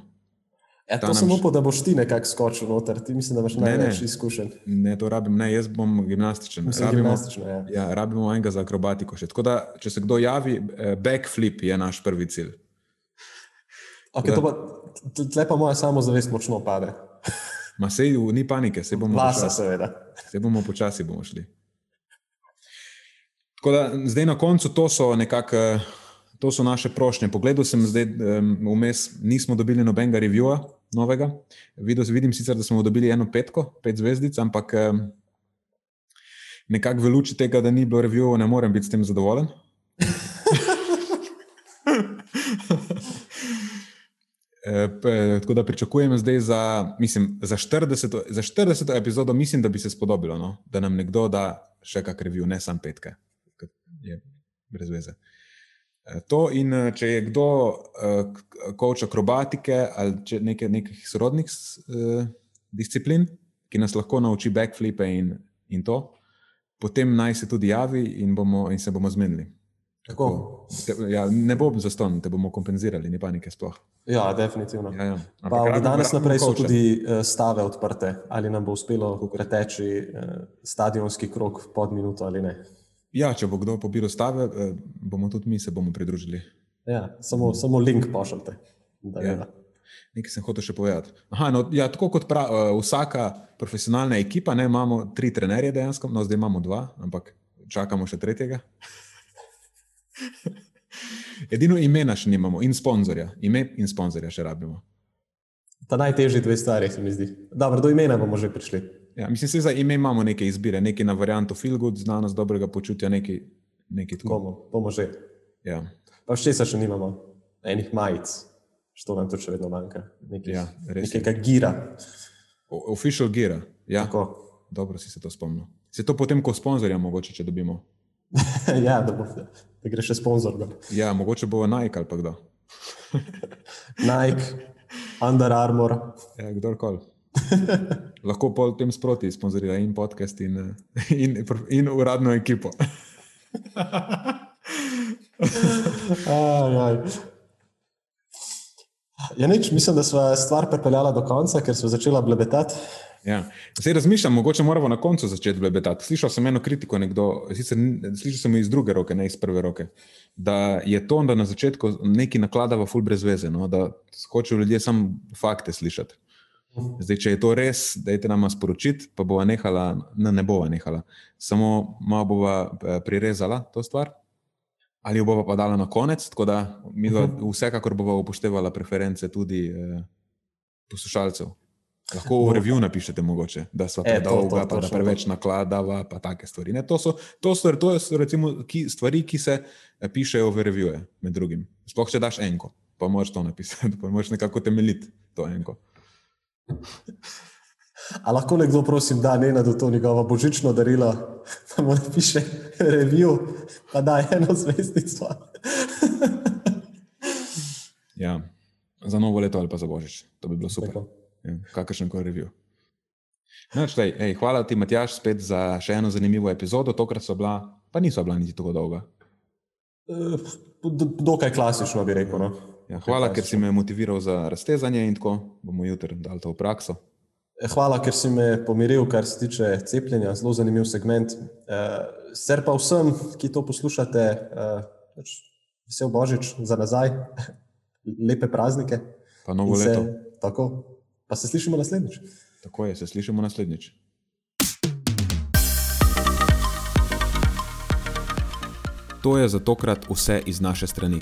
Ja, to sem upal, da boš ti nekako skočil noter. Ti mislim, da imaš največ izkušenj.
Ne, to rabim. Ne, jaz bom gimnastičen.
Mislim, rabimo, gimnastično, ja.
Ja, rabimo enega za akrobatiko. Še. Tako da, če se kdo javi, eh, backflip je naš prvi cilj.
Okay, pa, tle pa moja samozavest močno pade.
Ma sej, ni panike, se bomo
Vasa, počasi. seveda.
Se bomo počasi bomo šli. Tako da, zdaj na koncu to so nekako. To so naše prošnje. Pogledal sem zdaj, vmes um, nismo dobili nobenega revija, novega. Videl, vidim sicer, da smo dobili eno petko, pet zvezdic, ampak um, nekako v luči tega, da ni bilo revija, ne morem biti s tem zadovoljen. E, tako da pričakujem zdaj za, mislim, za, 40, za 40 epizodo, mislim, da bi se spodobilo, no? da nam nekdo da še kakšen revij, ne samo petke, je brez veze. Eh, to in eh, če je kdo koč eh, akrobatike ali nekaj, nekih sorodnih disciplin, ki nas lahko nauči backflipe in, in to, potem naj se tudi javi in, bomo, in se bomo zmenili.
Tako.
Te, ja, ne bo za ston, te bomo kompenzirali, ni panike sploh.
Ja, definitivno.
Ja, ja.
Pa, od danes naprej so tudi stave odprte, ali nam bo uspelo preteči stadionski krok pod minuto ali ne.
Ja, če bo kdo pobiral stave, eh, bomo tudi mi se bomo pridružili.
Ja, samo, samo link pošljite. Ja.
Nekaj sem hotel še povedati. Aha, no, ja, tako kot pra, uh, vsaka profesionalna ekipa, ne, imamo tri trenerje, dejansko, no, zdaj imamo dva, ampak čakamo še tretjega. Edino imena še nimamo in sponzorja. Ime in sponzorja še rabimo.
Ta najtežji dve stvari, se mi zdi. Dobro, do imena bomo že prišli.
Ja, mislim, da za ime imamo nekaj izbire, nekaj na variantu feel good, znanost dobrega počutja, nekaj, nekaj
tako. Bomo, bomo že.
Ja.
Pa še se še nimamo, enih majic, što nam tu še vedno manjka. Nekaj, ja, nekaj gira.
O, official gira. Ja.
Tako.
Dobro si se to spomnil. Se to potem, ko sponzorja, mogoče, če dobimo.
ja, da, bo, da gre še sponzor. Da.
Ja, mogoče bo Nike ali pa kdo.
Nike, Under Armour.
Ja, kdorkoli. Lahko pa v tem sproti sponzorira in podcast, in, in, in uradno ekipo.
aj. Ja, nič, mislim, da smo stvar pripeljali do konca, ker smo začeli blebetati.
Ja. Zdaj razmišljam, mogoče moramo na koncu začeti blebetati. Slišal sem eno kritiko, nekdo, sicer, slišal sem iz druge roke, ne iz prve roke, da je to, da na začetku nekaj naklada v full brez veze, no? da hočejo ljudje samo fakte slišati. Zdaj, če je to res, dajte nam sporočiti, pa bova nehala, ne, ne bova nehala, samo malo bova eh, prirezala to stvar. Ali jo bova pa dala na konec, tako da mi uh -huh. vsekakor bova upoštevala preference tudi eh, poslušalcev. Lahko v reviju napišete, mogoče, da so e, predolga, pa da preveč nakladava, pa take stvari. Ne, to, so, to, so, to so recimo ki, stvari, ki se eh, pišejo v reviju, med drugim. Sploh če daš enko, pa moraš to napisati, pa moraš nekako temeljiti to enko.
A lahko nekdo, prosim, da ne na to njegovo božično darilo, da mu napiše reviju, pa da eno zvezdico.
ja, za novo leto ali pa za božič, to bi bilo super. Ja, kakršen koli reviju. No, čtaj, ej, hvala ti, Matjaš, spet za še eno zanimivo epizodo. Tokrat so bila, pa niso bila niti tako dolga.
E, dokaj klasično bi rekel. No?
Ja, hvala, ker si me motiviral za raztezanje in tako bomo jutri dali to v prakso.
Eh, hvala, ker si me pomiril, kar se tiče cepljenja. Zelo zanimiv segment. Eh, ser pa vsem, ki to poslušate, eh, pač vesel Božič za nazaj, lepe praznike.
Pa novo se, leto.
Tako, pa se slišimo naslednjič.
Tako je, se slišimo naslednjič. To je za tokrat vse iz naše strani.